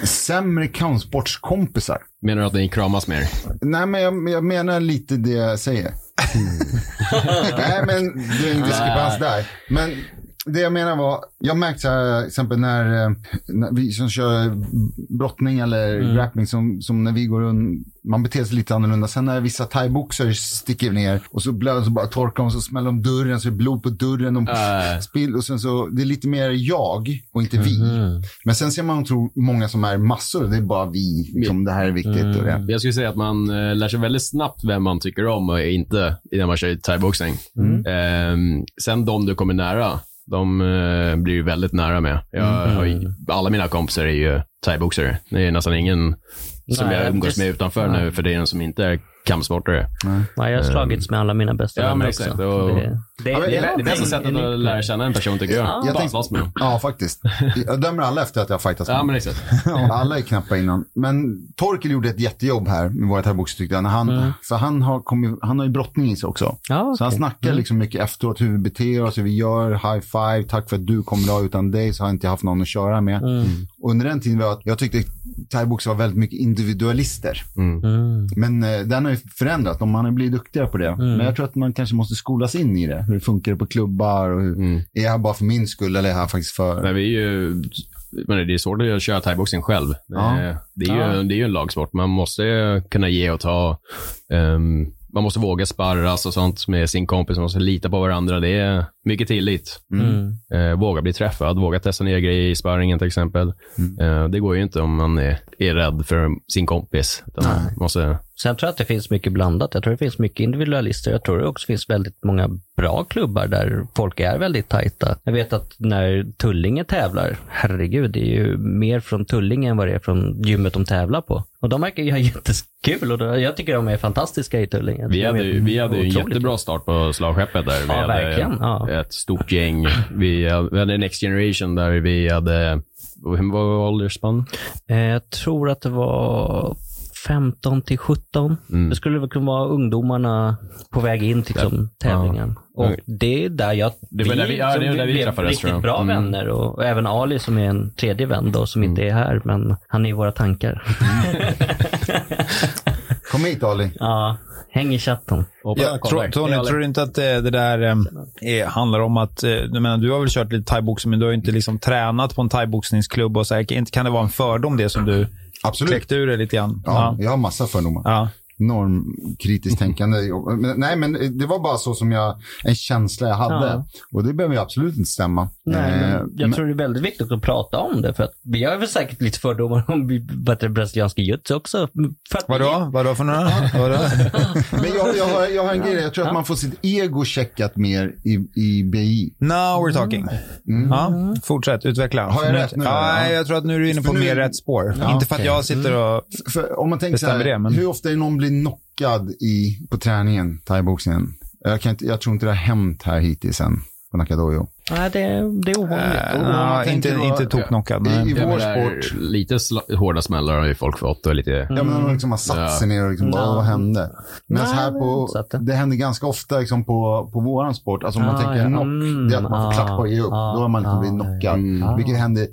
sämre kampsportskompisar. Menar du att ni kramas mer? Nej, men jag, jag menar lite det jag säger. Nej, men det är en diskrepans där. Men det jag menar var, jag märkte så här, till exempel när, eh, när vi som kör brottning eller grappling, som, som när vi går runt, man beter sig lite annorlunda. Sen när vissa thaiboxare sticker ner och så blöder så bara torkar de och så smäller de dörren så det är blod på dörren. De Äh. spill, och sen så, det är lite mer jag och inte vi. Men sen ser man tror, många som är massor, det är bara vi. Liksom, det här är viktigt. Och det. Jag skulle säga att man eh, lär sig väldigt snabbt vem man tycker om och inte innan man kör thaiboxning. Ehm, sen de du kommer nära, de eh, blir ju väldigt nära med. Jag har ju, alla mina kompisar är ju thaiboxare. Det är nästan ingen som Nej, jag umgås med utanför nu för det är en som inte är kampsportare. Ja, jag har slagits med alla mina bästa Ja, men vänner exakt. också. Och- Det, det, Ja, men Det är Ja, det bästa sättet att lära känna en person tycker jag. Ja. Jag Bara tänkte- slåss med dem. Ja, faktiskt. Jag dömer alla efter att jag har fightats med Ja, men exakt. Alla är knappa innan. Men Torkel gjorde ett jättejobb här med våra thaiboxare tyckte jag. Han, För han har, kommit, han har ju brottning i sig också. Ja, Så han snackar liksom mycket efteråt hur vi beter oss, hur vi gör, high five, tack för att du kom idag. Utan dig så har jag inte haft någon att köra med. Och under den tiden var att jag tyckte thaiboxare var väldigt mycket individualister. Mm. Men eh, den har ju förändrats, man har blivit duktigare på det. Men jag tror att man kanske måste skolas in i det. Hur funkar det på klubbar och hur, är jag här bara för min skull eller är jag här faktiskt för... Men vi är ju men det är svårt att köra thaiboxning själv. Ja. Eh, Det, är ju, det är ju en lagsport. Man måste kunna ge och ta. Ehm, man måste våga sparras och sånt med sin kompis. Man måste lita på varandra. Det är mycket tillit. Mm. Eh, våga bli träffad, våga testa nya grejer i sparringen till exempel. Eh, det går ju inte om man är, är rädd för sin kompis. Man måste, Sen tror jag att det finns mycket blandat. Jag tror det finns mycket individualister. Jag tror det också finns väldigt många bra klubbar där folk är väldigt tajta. Jag vet att när Tullinge tävlar, herregud, det är ju mer från Tullinge än vad det är från gymmet de tävlar på. Och de verkar ju ha jättekul och jag tycker de är fantastiska i Tullinge. vi, De hade, ju- vi hade ju en jättebra start på slagskeppet där. Vi Ja, hade verkligen. Ja. ett stort gäng. Vi, hade Next Generation där vi hade, hur var åldersspann? Eh, Jag tror att det var 15 till 17. Mm. Det skulle väl kunna vara ungdomarna på väg in till liksom, tävlingen. Och Ja. det är där jag... Det var där vi- ja, det var där vi blev träffades, riktigt jag. bra Mm. vänner. Och, och även Ali som är en tredje vän då, som Mm. inte är här, men han är i våra tankar. Kom hit Ali. ja, häng i chatten. Ja, tro. Tony, tror du inte att det, det där är, handlar om att, eh, du menar, du har väl kört lite thaiboxning, men du har ju inte liksom tränat på en thaiboxningsklubb och så här. Inte kan det vara en fördom det som du Absolut. kläckte ur dig lite grann? Ja, jag har massa fördomar. ja. Normkritiskt tänkande. Men, nej, men det var bara så som jag, en känsla jag hade. Ja. Och det behöver ju absolut inte stämma. Nej, Eh, men jag men- tror det är väldigt viktigt att prata om det. För att vi har väl säkert lite fördomar om det, brasilianska jujutsu också. För att vi- Vadå? Vadå för några? Vadå? Men jag, jag, har, jag har en grej, jag tror att man får sitt ego checkat mer i, i BI. Now we're talking. Ja, fortsätt, utveckla. Har jag rätt nu, Ja, jag tror att nu är du inne på För nu- mer rätt spår. Ja, inte för att jag sitter och... För om man tänker så Bestämmer här, det, men- hur ofta är någon blir knockad i, på träningen, thaiboxningen? Jag, kan inte, jag tror inte det har hänt här hittills än på Nakadojo. Nej, det, det är ovanligt. Äh, man ja, tänker inte, då- inte toknockad. I, i vår sport, Lite hårda smällar har ju folk fått och lite... ja, men de liksom har satt sig ner och liksom, bara, Ja. vad hände? Men Nej, här på, det- det händer ganska ofta liksom på, på våran sport. Alltså om man Ah, tänker ja. knock, Mm, det är att man får ah, klappa och ge upp. ah, Då har man liksom ah, blivit knockad. mm. Vilket händer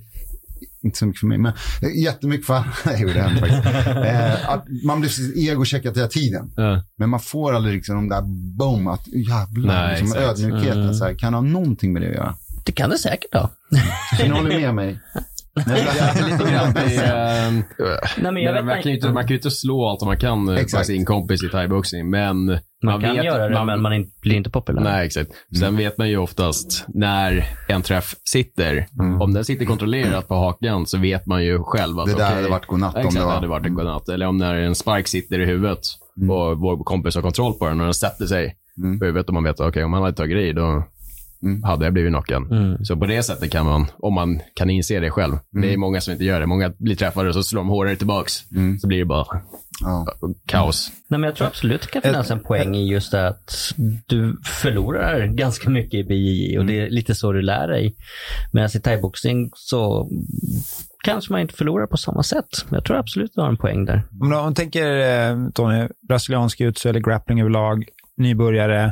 inte så mycket för mig, men eh, jättemycket för Nej, det händer faktiskt. eh, att man blir sitt ego checkat hela tiden. Ja. Men man får aldrig liksom de där boom, att jävlar, Nej, liksom ödmjukheten. Mm. Så här, kan ha någonting med det att göra. Det kan det säkert ha. Så ni håller med mig? Lite grann. Det är, Nej, men jag men vet man, kan ju inte, man kan ju inte slå allt man kan Exakt. Exakt. sin kompis i thaiboxning, men man, Man kan vet, göra det, man, men man blir inte populär. Nej, exakt. Sen vet man ju oftast när en träff sitter. Om den sitter kontrollerat på hakan så vet man ju själv att Det där okej, hade varit godnatt om Exakt, det det var. hade varit en godnatt. Eller om när en spark sitter i huvudet och vår kompis har kontroll på den och den sätter sig Mm. på huvudet och man vet att okej, om han hade tagit i då Mm. hade jag blivit knockad. Mm. Så på det sättet kan man, om man kan inse det själv. Det är många som inte gör det. Många blir träffade och så slår de hårdare tillbaks. Så blir det bara Ja. kaos. Nej, men jag tror absolut det kan finnas en poäng i just det att du förlorar ganska mycket i BJJ och det är lite så du lär dig. Medan i thaiboxning så kanske man inte förlorar på samma sätt. Men jag tror absolut du har en poäng där. Om du tänker, eh, Tony, brasiliansk jutsu eller grappling överlag, nybörjare,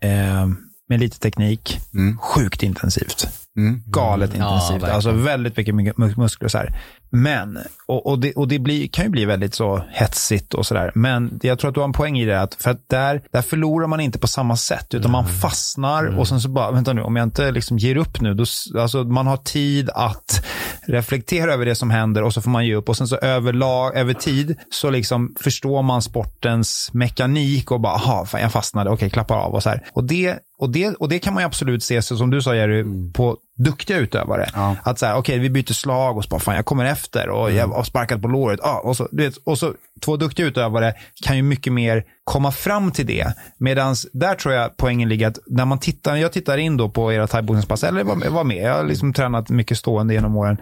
eh, med lite teknik, Mm. sjukt intensivt. Mm. Galet Ja, intensivt. verkligen. alltså väldigt mycket mu- mu- muskler så här. Men, och, och det, och det blir, kan ju bli väldigt så hetsigt och sådär. Men jag tror att du har en poäng i det. Att, för att där, där förlorar man inte på samma sätt. Utan man fastnar och sen så bara, vänta nu, om jag inte liksom ger upp nu. Då, alltså man har tid att reflektera över det som händer och så får man ge upp. Och sen så överlag, över tid så liksom förstår man sportens mekanik och bara, aha, fan jag fastnade, okej, klappar av och så här. Och det, och det, och det kan man ju absolut se, så som du sa Jerry, på duktiga utövare. Ja. Att så här, okej, vi byter slag och så bara, fan jag kommer efter och jag har sparkat på låret. Ah, och, så, du vet, och så två duktiga utövare kan ju mycket mer komma fram till det. Medan där tror jag poängen ligger att när man tittar, jag tittar in då på era thaiboxningspass, eller var, var med, jag har liksom tränat mycket stående genom åren.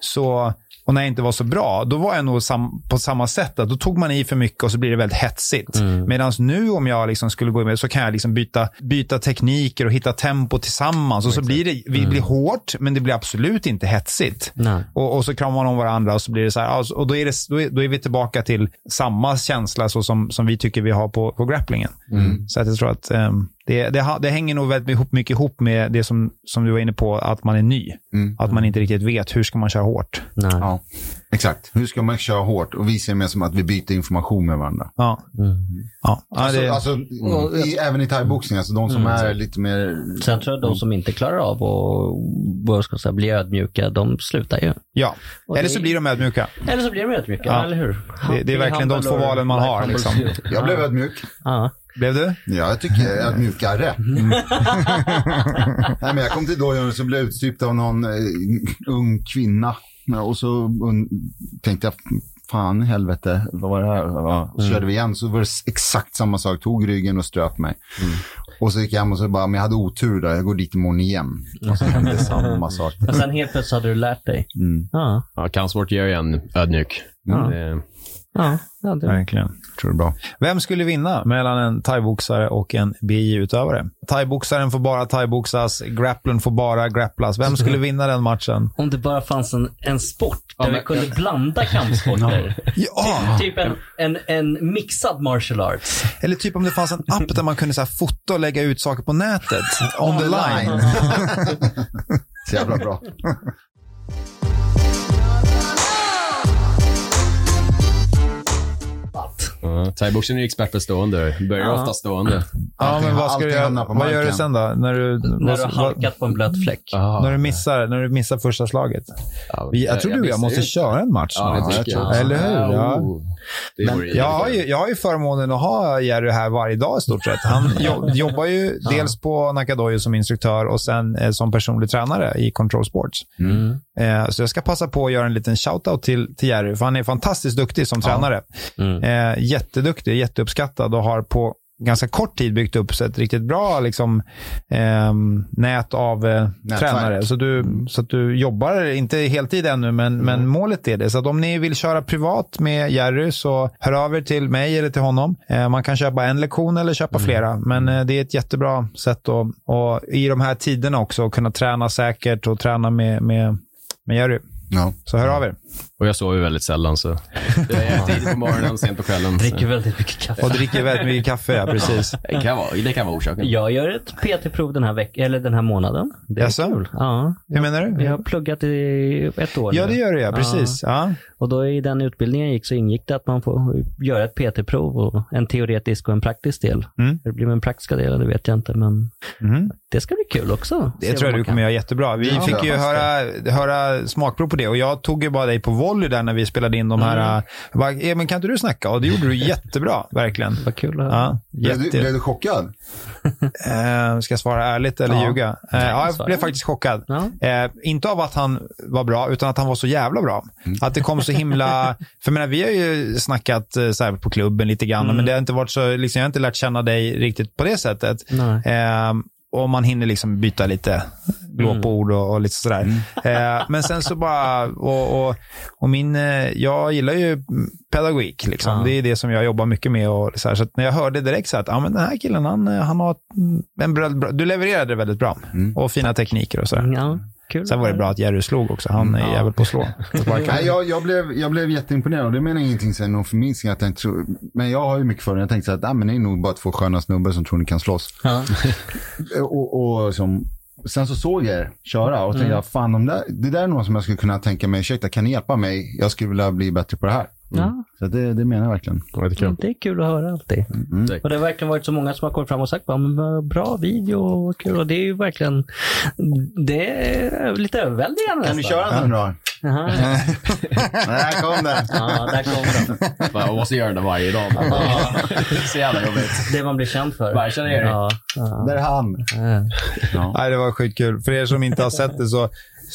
Så, och när jag inte var så bra, då var jag nog sam, på samma sätt. Att då tog man i för mycket och så blir det väldigt hetsigt. Medan nu om jag liksom skulle gå med så kan jag liksom byta, byta tekniker och hitta tempo tillsammans. Och så blir det vi blir hårt, men det blir absolut inte hetsigt. Och, och så kramar man om varandra och så blir det så här. Och då är, det, då, är, då är vi tillbaka till samma känsla så som, som vi tycker vi har på, på grapplingen. Så att jag tror att, ehm, det, det, det hänger nog väldigt ihop, mycket ihop med det som, som du var inne på, att man är ny. Mm. Att man inte riktigt vet hur ska man köra hårt. Nej. Ja, exakt. Hur ska man köra hårt? Och vi ser det mer som att vi byter information med varandra. Ja. Mm. Ja. Ja, Alltså, det, alltså, i, även i thaiboxning, alltså de som är lite mer... Sen tror jag de som inte klarar av att bli ödmjuka, de slutar ju. ja. och Eller det- så blir de ödmjuka. Eller så blir de ödmjuka, Ja. eller hur? Det- det är verkligen de två valen man har, liksom. Jag blev ödmjuk. Ja. Blev du? Ja, jag tycker ödmjukare. Mm. Nej, men jag kom till dojon och så blev jag utstrypt av någon eh, ung kvinna. Och så un- tänkte jag, fan i helvete, vad var det här? Ja, så körde vi igen, så var det exakt samma sak. Tog ryggen och ströp mig. Och så gick jag hem och så bara, men jag hade otur där, jag går dit imorgon igen. Och så hände samma sak. Men sen helt plötsligt hade du lärt dig. Mm. Ja. Ja, kampsport gör ju en ödmjuk. Ja. Det- Ja, ja det. Verkligen. Tror det är bra. Vem skulle vinna mellan en thaiboxare och en BJ-utövare? Thaiboxaren får bara thaiboxas, grapplern får bara grapplas. Vem skulle vinna den matchen? Om det bara fanns en, en sport där Ja, vi kunde blanda kampsporter. Ja! Typ en, en, en mixad martial arts. Eller typ om det fanns en app där man kunde så här fota och lägga ut saker på nätet. On the line. Så jävla bra. Ja, Thaiboxning är ju expert på stående. Börjar Ja. ofta stående. Ja, men vad ska du göra? Vad gör du sen då? När du, När du har halkat på en blöt fläck. när du missar, när du missar första slaget? Ja, Vi, jag tror du och jag måste köra en match Ja, snart. jag jag. Eller hur? Ja. oh. Men Jag har, ju, jag har ju förmånen att ha Jerry här varje dag i stort sett. Han jo, jobbar ju dels på Nakadojo som instruktör och sen eh, som personlig tränare i Control Sports. Mm. Eh, så jag ska passa på att göra en liten shout-out till, till Jerry, för han är fantastiskt duktig som tränare. Mm. Eh, jätteduktig, jätteuppskattad och har på ganska kort tid byggt upp ett riktigt bra liksom, ehm, nät av eh, tränare. Så, du, så att du jobbar, inte heltid ännu, men, men målet är det. Så att om ni vill köra privat med Jerry så hör av er till mig eller till honom. Eh, man kan köpa en lektion eller köpa flera, men eh, det är ett jättebra sätt att och i de här tiderna också kunna träna säkert och träna med, med, med Jerry. Ja. Så hör av er. Och jag sover väldigt sällan, så det är tidigt på morgonen, sent på kvällen. Dricker väldigt mycket kaffe. Och dricker väldigt mycket kaffe, ja, precis. Det kan vara, det kan vara orsaken. Jag gör ett PT-prov den här veckan, eller den här månaden. Det är Jaså? kul. Ja. Hur menar du? Jag har pluggat i ett år Ja, nu. det gör det, ja. Precis. Ja. Och då i den utbildningen jag gick så ingick det att man får göra ett PT-prov och en teoretisk och en praktisk del. Mm. Hur det blir med den praktiska delen, det vet jag inte, men Mhm. det ska bli kul också. Det tror jag du kommer göra jättebra. Vi Ja, fick ju höra, höra smakprov på det och jag tog ju bara dig på volley där när vi spelade in de här. Mm. Bara, "Eh, men kan inte du snacka? Och det gjorde du jättebra, verkligen. Vad kul att höra. Ja, Blev, blev du chockad? Eh, ska jag svara ärligt eller Ja. ljuga? Eh, ja, jag blev faktiskt chockad. Ja. Eh, inte av att han var bra, utan att han var så jävla bra. Mm. Att det kom så himla... För jag menar, vi har ju snackat så här, på klubben lite grann, Mm. men det har inte varit så... Liksom, jag har inte lärt känna dig riktigt på det sättet. Och man hinner liksom byta lite glåpord och, och lite sådär. Eh, men sen så bara, och, och, och min, eh, jag gillar ju pedagogik. Liksom. Ja. Det är det som jag jobbar mycket med. Och så, här, så när jag hörde direkt så att ah, men den här killen, han, eh, han har en bra, bra, du levererade väldigt bra. Och fina tekniker och sådär. Ja, kul. Sen var det bra att Jerry slog också. Han är jävel på att slå. Nej, jag, jag, blev, jag blev jätteimponerad och det menar ingenting sen någon förminskning. att Jag inte tror, men jag har ju mycket för det. Jag tänkte så att ah, men det är nog bara två sköna snubbar som tror ni kan slåss. Ja. Och, och som, sen så såg jag er köra och tänkte jag, fan de där, det där är något som jag skulle kunna tänka mig, ursäkta kan ni hjälpa mig? Jag skulle vilja bli bättre på det här. Ja, Så det, det menar jag verkligen. Ja, det är kul. det är kul att höra alltid. Och det har verkligen varit så många som har kommit fram och sagt men bra video och kul. Och det är ju verkligen, det är lite överväldigande Kan nästan. köra den då? Där kom den. Ja, där kommer den. Man måste göra det varje dag. Det är så jävla jobbigt. Det man blir känd för. Bara, känner er. Ja, ja. Där är han. Ja. Nej, det var skitkul. För er som inte har sett det så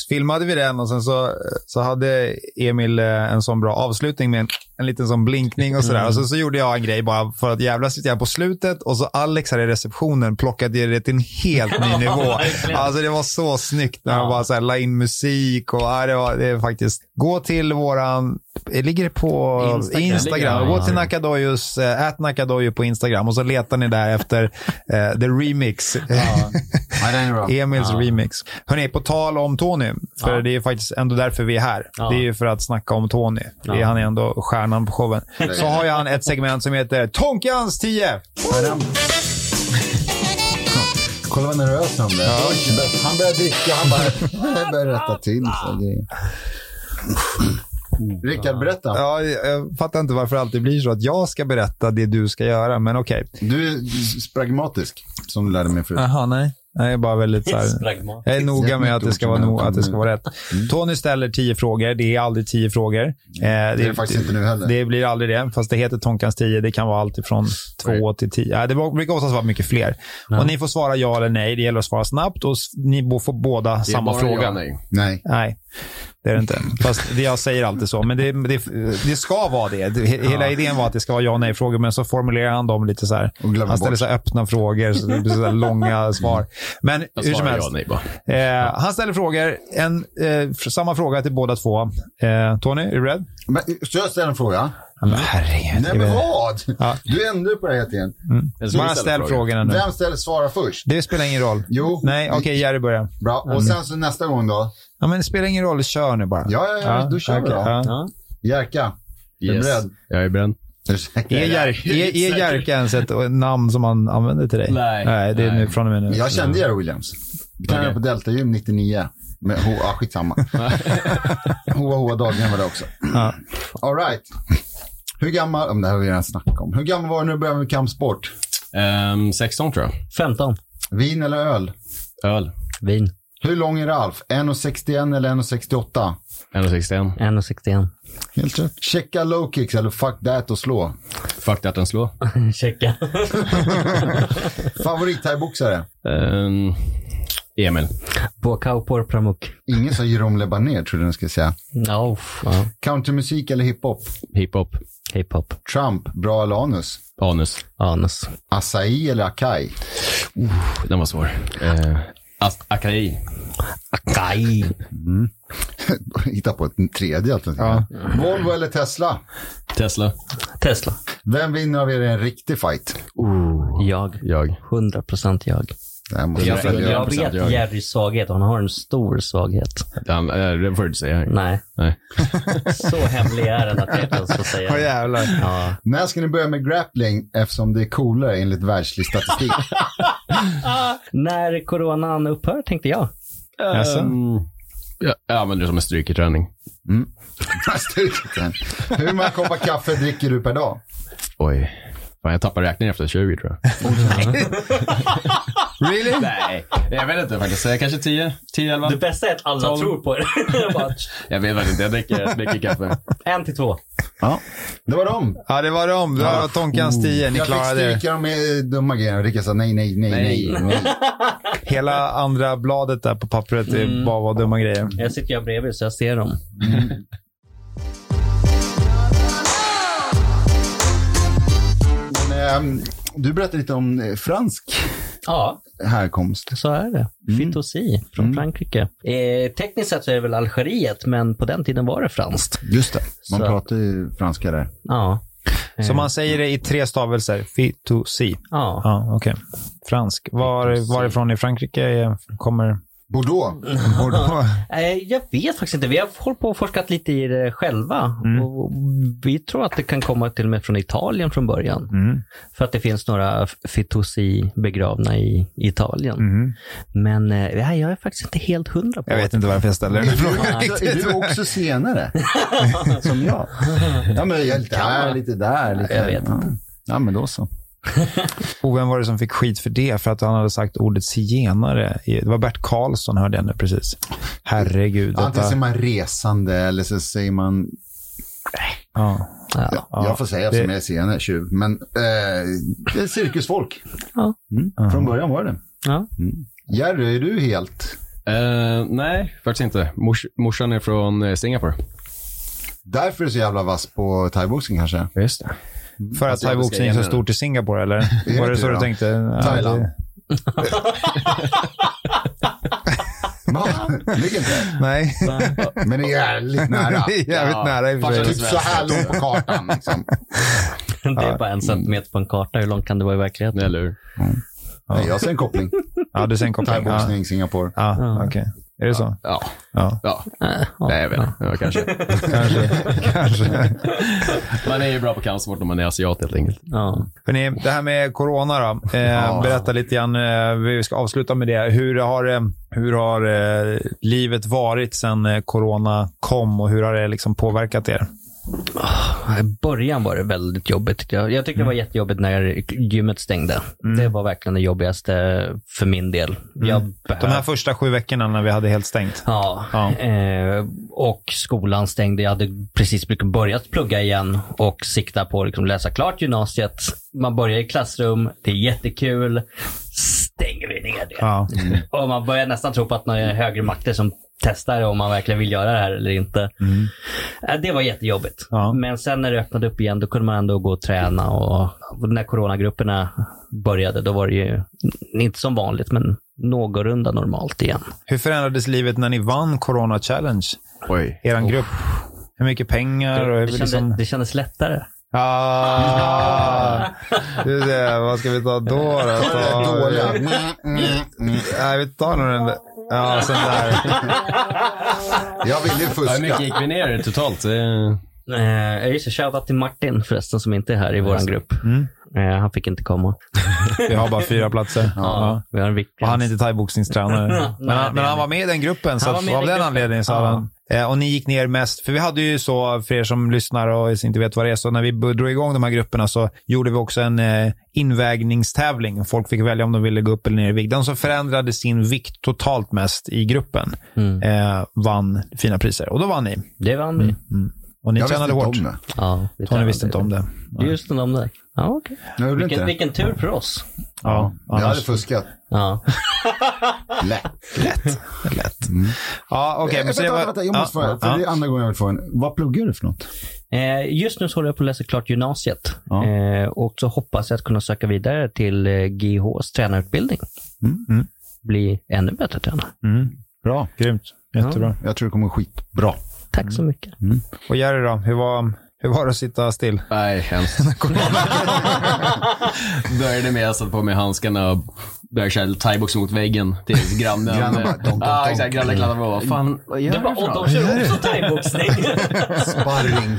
filmade vi den och sen så, så hade Emil eh, en sån bra avslutning med en, en liten sån blinkning och sådär. Och så, så gjorde jag en grej bara för att jävlas lite på slutet och så Alex här i receptionen plockade det till en helt ny nivå. Alltså det var så snyggt när han Ja. bara så här, la in musik och ja, det, var, det är faktiskt. Gå till våran, ligger det på Instagram. Instagram? Gå till Ja. Nakadojos, äh, Nakadojo på Instagram och så letar ni där efter eh, the remix. Ja. Emils remix. Hörrni, på tal om Tony, för Ja. det är faktiskt ändå därför vi är här. Ja. Det är ju för att snacka om Tony. Det är, Ja. Han är ändå stjärnan på showen. Så har ju han ett segment som heter Tonkans 10. Kolla vad nervös han blev. Han började dricka, han bara han började rätta till sig. Grejer. Rickard, berätta. Ja, jag fattar inte varför det alltid blir så att jag ska berätta det du ska göra, men okej. Du är pragmatisk, som du lärde mig förut. Jaha, nej. Jag är bara väldigt så här, jag är noga med att det ska vara, no, att det ska vara rätt. Mm. Tony ställer tio frågor. Det är aldrig tio frågor. Eh, det, Det är det faktiskt inte nu heller. Det blir aldrig det, fast det heter Tonkans 10. Det kan vara allt ifrån två till tio. Ja, det brukar oftast vara mycket fler. Och ni får svara ja eller nej. Det gäller att svara snabbt och ni får båda Det är samma bara fråga. ja, nej. Nej. Nej, det är det inte. Fast jag säger alltid så. Men det, det, det ska vara det. det. he- Hela idén var att det ska vara ja och nej-frågor, men så formulerar han dem lite så här. Han ställer bort. så här öppna frågor, så det blir så långa svar. Men Jag hur som helst. ja. Eh, han ställer frågor. En, eh, samma fråga till båda två. Eh, Tony, är du beredd? Så jag ställer en fråga. Men herregud. Nej, men vad? Ja. Du ändrar på det här hela tiden. Jag ska Bara ställa ställ frågor. frågorna nu. Vem ställer svara först? Det spelar ingen roll. Jo. Nej, okej, Jerry börjar. Bra. Och sen så nästa gång då? Ja, men det spelar ingen roll. Kör nu bara. Ja, ja, ja. Då kör vi då. ja. Jerka. Är du beredd? Jag är beredd. Är? Är, Jer- är, är Jerka ens ett namn som man använder till dig? Nej. Nej, det är nu Nej. från och med nu. Jag kände Jerry Williams. Vi tränade Okej. på Delta Gym 99. Men ho, ah, skitsamma. Hoa Hoa Dahlgren var det också. Ja. All right. Hur gammal, om det här har vi redan snackat om. Hur gammal var du när du började med kampsport? Ehm, 16 tror jag. 15. Vin eller öl? Öl. Vin. Hur lång är Ralf? 1,61 eller 1,68? 1,61. 1,61. Helt rätt. Checka low kicks eller fuck that och slå. Fuck att den slår. Checka. Favorit thaiboxare? Um, Emil. Bokau por pramuk. Ingen sa Jerome Lebaner, trodde jag skulle säga. Ja. Countrymusik eller hiphop? Hiphop. Hiphop. Trump, bra eller anus? Anus. Anus. Acai eller Akai? Den var svår. Uh, Akai. Akai. Hitta på ett tredje alternativ. Volvo eller Tesla? Tesla. Tesla. Vem vinner av er i en riktig fight? Jag. Jag. 100% jag. Jag, jag Jag- följa. jag 100% vet jag. Jerrys svaghet han har en stor svaghet. Den, eh, det får du inte säga. Nej, Nej. så hemlig är den att jag inte ens får säga det. jävlar. Ja. När ska ni börja med grappling eftersom det är coolare enligt världslig statistik? När coronan upphör tänkte jag. Jaså? Um, jag, jag använder det som en strykerträning. Styrketräning. Hur många koppar kaffe dricker du per dag? Oj. Fan, jag tappar räkningen efter 20 tror jag. Really? Nej, jag vet inte faktiskt. Kanske 10, 10, 11. Det bästa är att alla Tolv. tror på det. Bara, Jag vet faktiskt inte. Jag dricker, dricker kaffe. en till två. Ja, det var dem. Ja, det var dem. Det var Tonkans 10. Ni Jag fick klarade det. stryka dem med dumma grejer. Rickard sa nej, nej, nej, nej. nej. Hela andra bladet där på pappret är bara var dumma grejer. Jag sitter ju bredvid så jag ser dem. Men, ehm, du berättade lite om eh, fransk Ja, härkomst. så är det. Fitosi från Frankrike. Eh, tekniskt sett så är det väl Algeriet, men på den tiden var det franskt. Just det. Man Så. pratar ju franska där. Ja. Så man säger det i tre stavelser. Fi-to-si. Ja. Ja, okej. Fransk. Var, varifrån i Frankrike kommer Bordeaux. Bordeaux? Eh, Jag vet faktiskt inte. Vi har hållit på och forskat lite i det själva. Och vi tror att det kan komma till och med från Italien från början. Mm. För att det finns några Fitosi begravna i Italien. Men eh, nej, jag är faktiskt inte helt hundra på Jag vet inte varför jag ställer den Är frågan. är du också senare? Som jag? Ja, men jag är lite här, lite där. Lite Jag vet ja. Ja, men då så. Och vem var det som fick skit för det? För att han hade sagt ordet zigenare. Det var Bert Karlsson, hörde jag nu precis. Herregud. Antingen Detta, säger man resande eller så säger man... ja. Ja. Ja, jag får säga det- som jag är senare, tjuv. Men eh, det är cirkusfolk. Ja. Mm. Från början var det Ja. Jerry, är du helt... Eh, nej, faktiskt inte. Mors, morsan är från eh, Singapore. Därför är du så jävla vass på thaiboxning kanske? Just det. För att Alltså, thaiboxning är så stort i Singapore, eller? Var det så du tänkte? Ja, Thailand. Va? Ligger inte? Nej. Men det är jävligt nära. det är jävligt Ja, nära i och för Typ sig. så här långt på kartan. Liksom. Det är bara en centimeter på en karta. Hur långt kan det vara i verkligheten? Eller hur? Nej, jag ser en koppling. Ja, du ser en koppling. Ja, Thaiboxning, Singapore. ja okej. Är det så? Ja. Ja, Ja, Äh, ja. Nej, jag vet inte. Ja, kanske. kanske. kanske. Man är ju bra på kampsport om man är asiat helt enkelt. Ja. Hörrni, det här med corona då. Eh, Berätta lite grann, eh, vi ska avsluta med det. Hur har, eh, hur har eh, livet varit sedan eh, corona kom och hur har det liksom påverkat er? I början var det väldigt jobbigt jag. Jag tyckte det var jättejobbigt när gymmet stängde. Det var verkligen det jobbigaste för min del. Jag De här första sju veckorna när vi hade helt stängt. Ja, Ja. Eh, och skolan stängde. Jag hade precis börjat plugga igen och sikta på att liksom läsa klart gymnasiet. Man börjar i klassrum, det är jättekul. Stänger vi ner det. Ja. Och man börjar nästan tro på att några högre makter som testar om man verkligen vill göra det här eller inte. Eh, Det var jättejobbigt. Ja. Men sen när det öppnade upp igen, då kunde man ändå gå och träna. Och och när coronagrupperna började, då var det ju inte som vanligt, men någorlunda normalt igen. Hur förändrades livet när ni vann Corona Challenge? Oj. Er grupp? Hur mycket pengar? Och Det, hur kände, liksom... det kändes lättare. Ah, ser, vad ska vi ta då? då? Mm, mm, mm. Nej, vi tar nog den där. Ja, sån där. Jag vill ju Hur fuska. mycket gick vi ner totalt? Eh, just det, shoutout till Martin förresten som inte är här i vår grupp. Mm. Eh, han fick inte komma. Vi har bara fyra platser. Ja, Ja. Vi har en viktig. Och han är inte thaiboxningstränare. Men, men han var med i den gruppen, så av den den gruppen. anledningen så Ja. hade han... Eh, och ni gick ner mest, för vi hade ju så, för er som lyssnar och inte vet vad det är, så när vi drog igång de här grupperna så gjorde vi också en eh, invägningstävling. Folk fick välja om de ville gå upp eller ner i vikt. Den som förändrade sin vikt totalt mest i gruppen Mm. eh, vann fina priser. Och då vann ni. Det vann vi. Och ni Jag visste tränade inte hårt. om det. Ja, vi Tony visste inte om det. Just det, om det. Ja, gjorde inte Vilken, vilken tur för oss. Ja, Jag hade annars fuskat. Ja. Lätt. lätt. lätt. Ja, okej. Eh, men så vänta, var- vänta, jag måste ja, fråga, för ja. det är andra gången jag vill få en. Vad pluggar du för något? Eh, just nu så håller jag på att läsa klart gymnasiet. Ja. Eh, och så hoppas jag att kunna söka vidare till eh, GHs tränarutbildning. Mm. Mm. Bli ännu bättre tränare. Mm. Bra. Grymt. Jättebra. Jag tror det kommer skitbra. Tack så mycket. Och Jerry då? Hur var, hur var det att sitta still? Nej, hemskt. Började med att sätta på mig handskarna och började köra thaibox mot väggen tills grannen... Grannen bara, donk, donk. exakt. Grannen kladdade på. Vad fan, vad gör Du för något? de kör också thaiboxning. Sparring.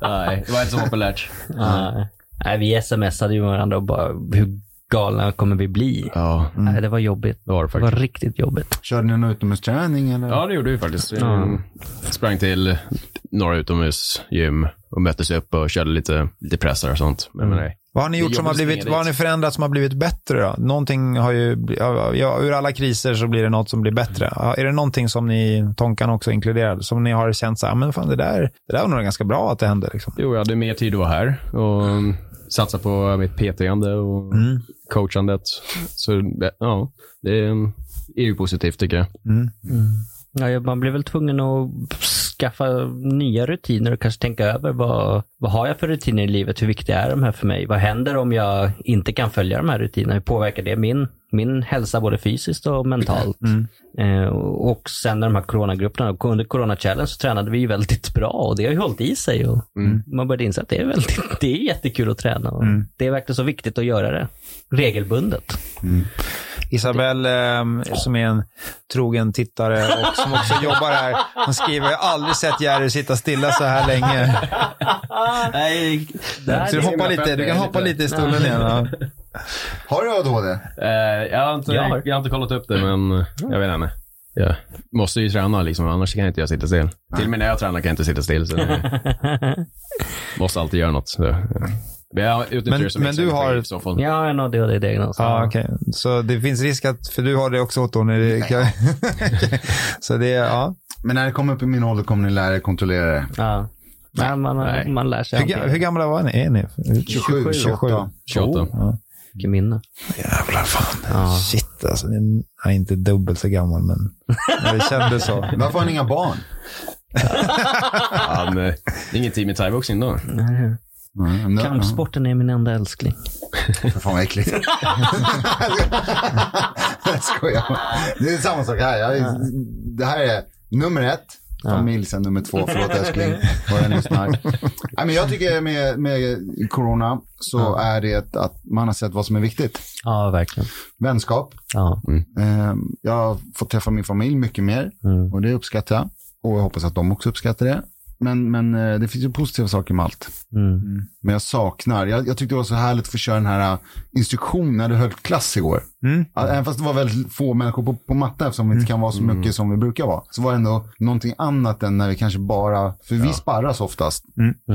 Nej, det var inte så populärt. Nej. Nej, vi smsade ju varandra och bara, hur galna kommer vi bli? Ja, Nej, det var jobbigt. det var det Det var faktiskt. riktigt jobbigt. Körde ni någon utomhusträning eller? Ja, det gjorde vi faktiskt. Vi Ja. sprang till några utomhusgym och möttes upp och körde lite, lite pressar och sånt. Men, men nej. Vad har ni gjort som har blivit, vad har ni förändrat som har blivit bättre då? Någonting har ju, ja, ur alla kriser så blir det något som blir bättre. Är det någonting som ni, Tonkan också inkluderad, som ni har känt så här, men fan det där, det där var nog ganska bra att det hände liksom? Jo, jag hade mer tid att vara här och satsa på mitt PT-ande och Mm. coachandet. Så ja, det är ju positivt tycker jag. Mm. Ja, man blir väl tvungen att skaffa nya rutiner och kanske tänka över vad, vad har jag för rutiner i livet? Hur viktiga är de här för mig? Vad händer om jag inte kan följa de här rutinerna? Hur påverkar det min, min hälsa både fysiskt och mentalt? Eh, och sen när de här coronagrupperna, under Corona Challenge så tränade vi ju väldigt bra och det har ju hållit i sig. Och Man började inse att det är, väldigt, det är jättekul att träna och det är verkligen så viktigt att göra det regelbundet. Isabelle, eh, som är en trogen tittare och som också jobbar här, hon skriver, jag har aldrig sett Jerry sitta stilla så här länge. Nej, Så du, hoppar lite, du kan hoppa lite i stolen igen. Ja. Har du ADHD? Eh, jag, har inte, Jag har- jag har inte kollat upp det, men jag vet inte. Jag måste ju träna liksom, annars kan inte jag sitta still. Till och med när jag tränar kan jag inte sitta still. Så måste alltid göra något. Så, jag Men- som men extra du har- fall. Jag har en ADHD-diagnos. Ja, okej. Så det finns risk att, för du har det också Otto, när det, Okej. så det, ja. Men när det kommer upp i min ålder kommer ni lära er kontrollera det. Ja. Nej, man, Nej. man lär sig Hur, hur gamla var ni? Är ni? 27, 28. 28. mycket minne. Jävlar fan. Ja. Shit alltså. Ni är- Jag är inte dubbelt så gammal, men men det kändes så. Varför har ni inga barn? Ja, men, det är ingen team i thaiboxning då. Nej. Mm, Kampsporten är min enda älskling. För fan vad äckligt. jag skojar. Det är samma sak här. Jag, det här är nummer ett. familj sen nummer två. Förlåt älskling, lyssnar. Nej, men jag tycker med, med corona så är det att man har sett vad som är viktigt. Ja, verkligen. Vänskap. Ja. Eh, jag har fått träffa min familj mycket mer Mm. och det uppskattar jag. Och jag hoppas att de också uppskattar det. Men, men eh, det finns ju positiva saker med allt. Mm. Men jag saknar, jag, jag tyckte det var så härligt att få köra den här uh, instruktionen när du höll klass igår. Mm. Ja, Även fast det var väldigt få människor på, på matten eftersom vi inte kan vara så mycket som vi brukar vara. Så var det ändå någonting annat än när vi kanske bara, för vi sparras oftast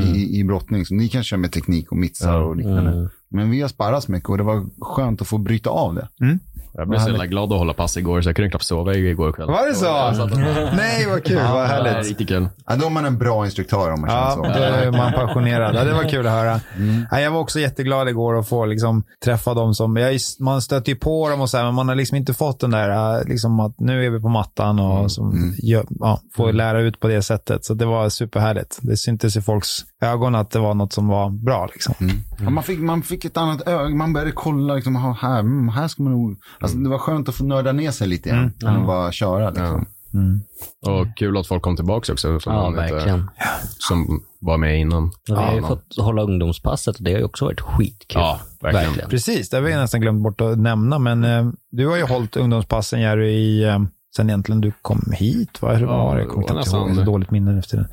i, i brottning. Så ni kan köra med teknik och mitsar och liknande. Men vi har sparrats mycket och det var skönt att få bryta av det. Jag blev så jävla glad att hålla pass igår så jag kunde knappt sova igår kväll. Var det så? Nej, vad kul. vad Ja, det är härligt. riktigt kul. Ja, då är man en bra instruktör om man känner Ja, så. då är man passionerad. Ja, det var kul att höra. Mm. Ja, jag var också jätteglad igår att få liksom, träffa dem som... Jag, man stöter ju på dem och så här, men man har liksom inte fått den där, äh, liksom att nu är vi på mattan och Mm. som, gör, ja, får lära ut på det sättet. Så det var superhärligt. Det syntes i folks ögon att det var något som var bra. Liksom. Mm. Ja, man, fick, man fick ett annat öga, man började kolla, liksom, här, mm, här ska man nog... Alltså, det var skönt att få nörda ner sig lite igen, än att bara köra. Liksom. Och kul att folk kom tillbaka också. Som, Ja, inte- verkligen. som var med innan. Och vi har ju Ja, fått hålla ungdomspasset och det har ju också varit skitkul. Ja, verkligen. Precis, det har vi nästan glömt bort att nämna. Men eh, du har ju hållit ungdomspassen, Jerry, i... Eh, Sen egentligen du kom hit, va? Hur Ja, var det? Jag kommer knappt ihåg, så dåligt minne efter det.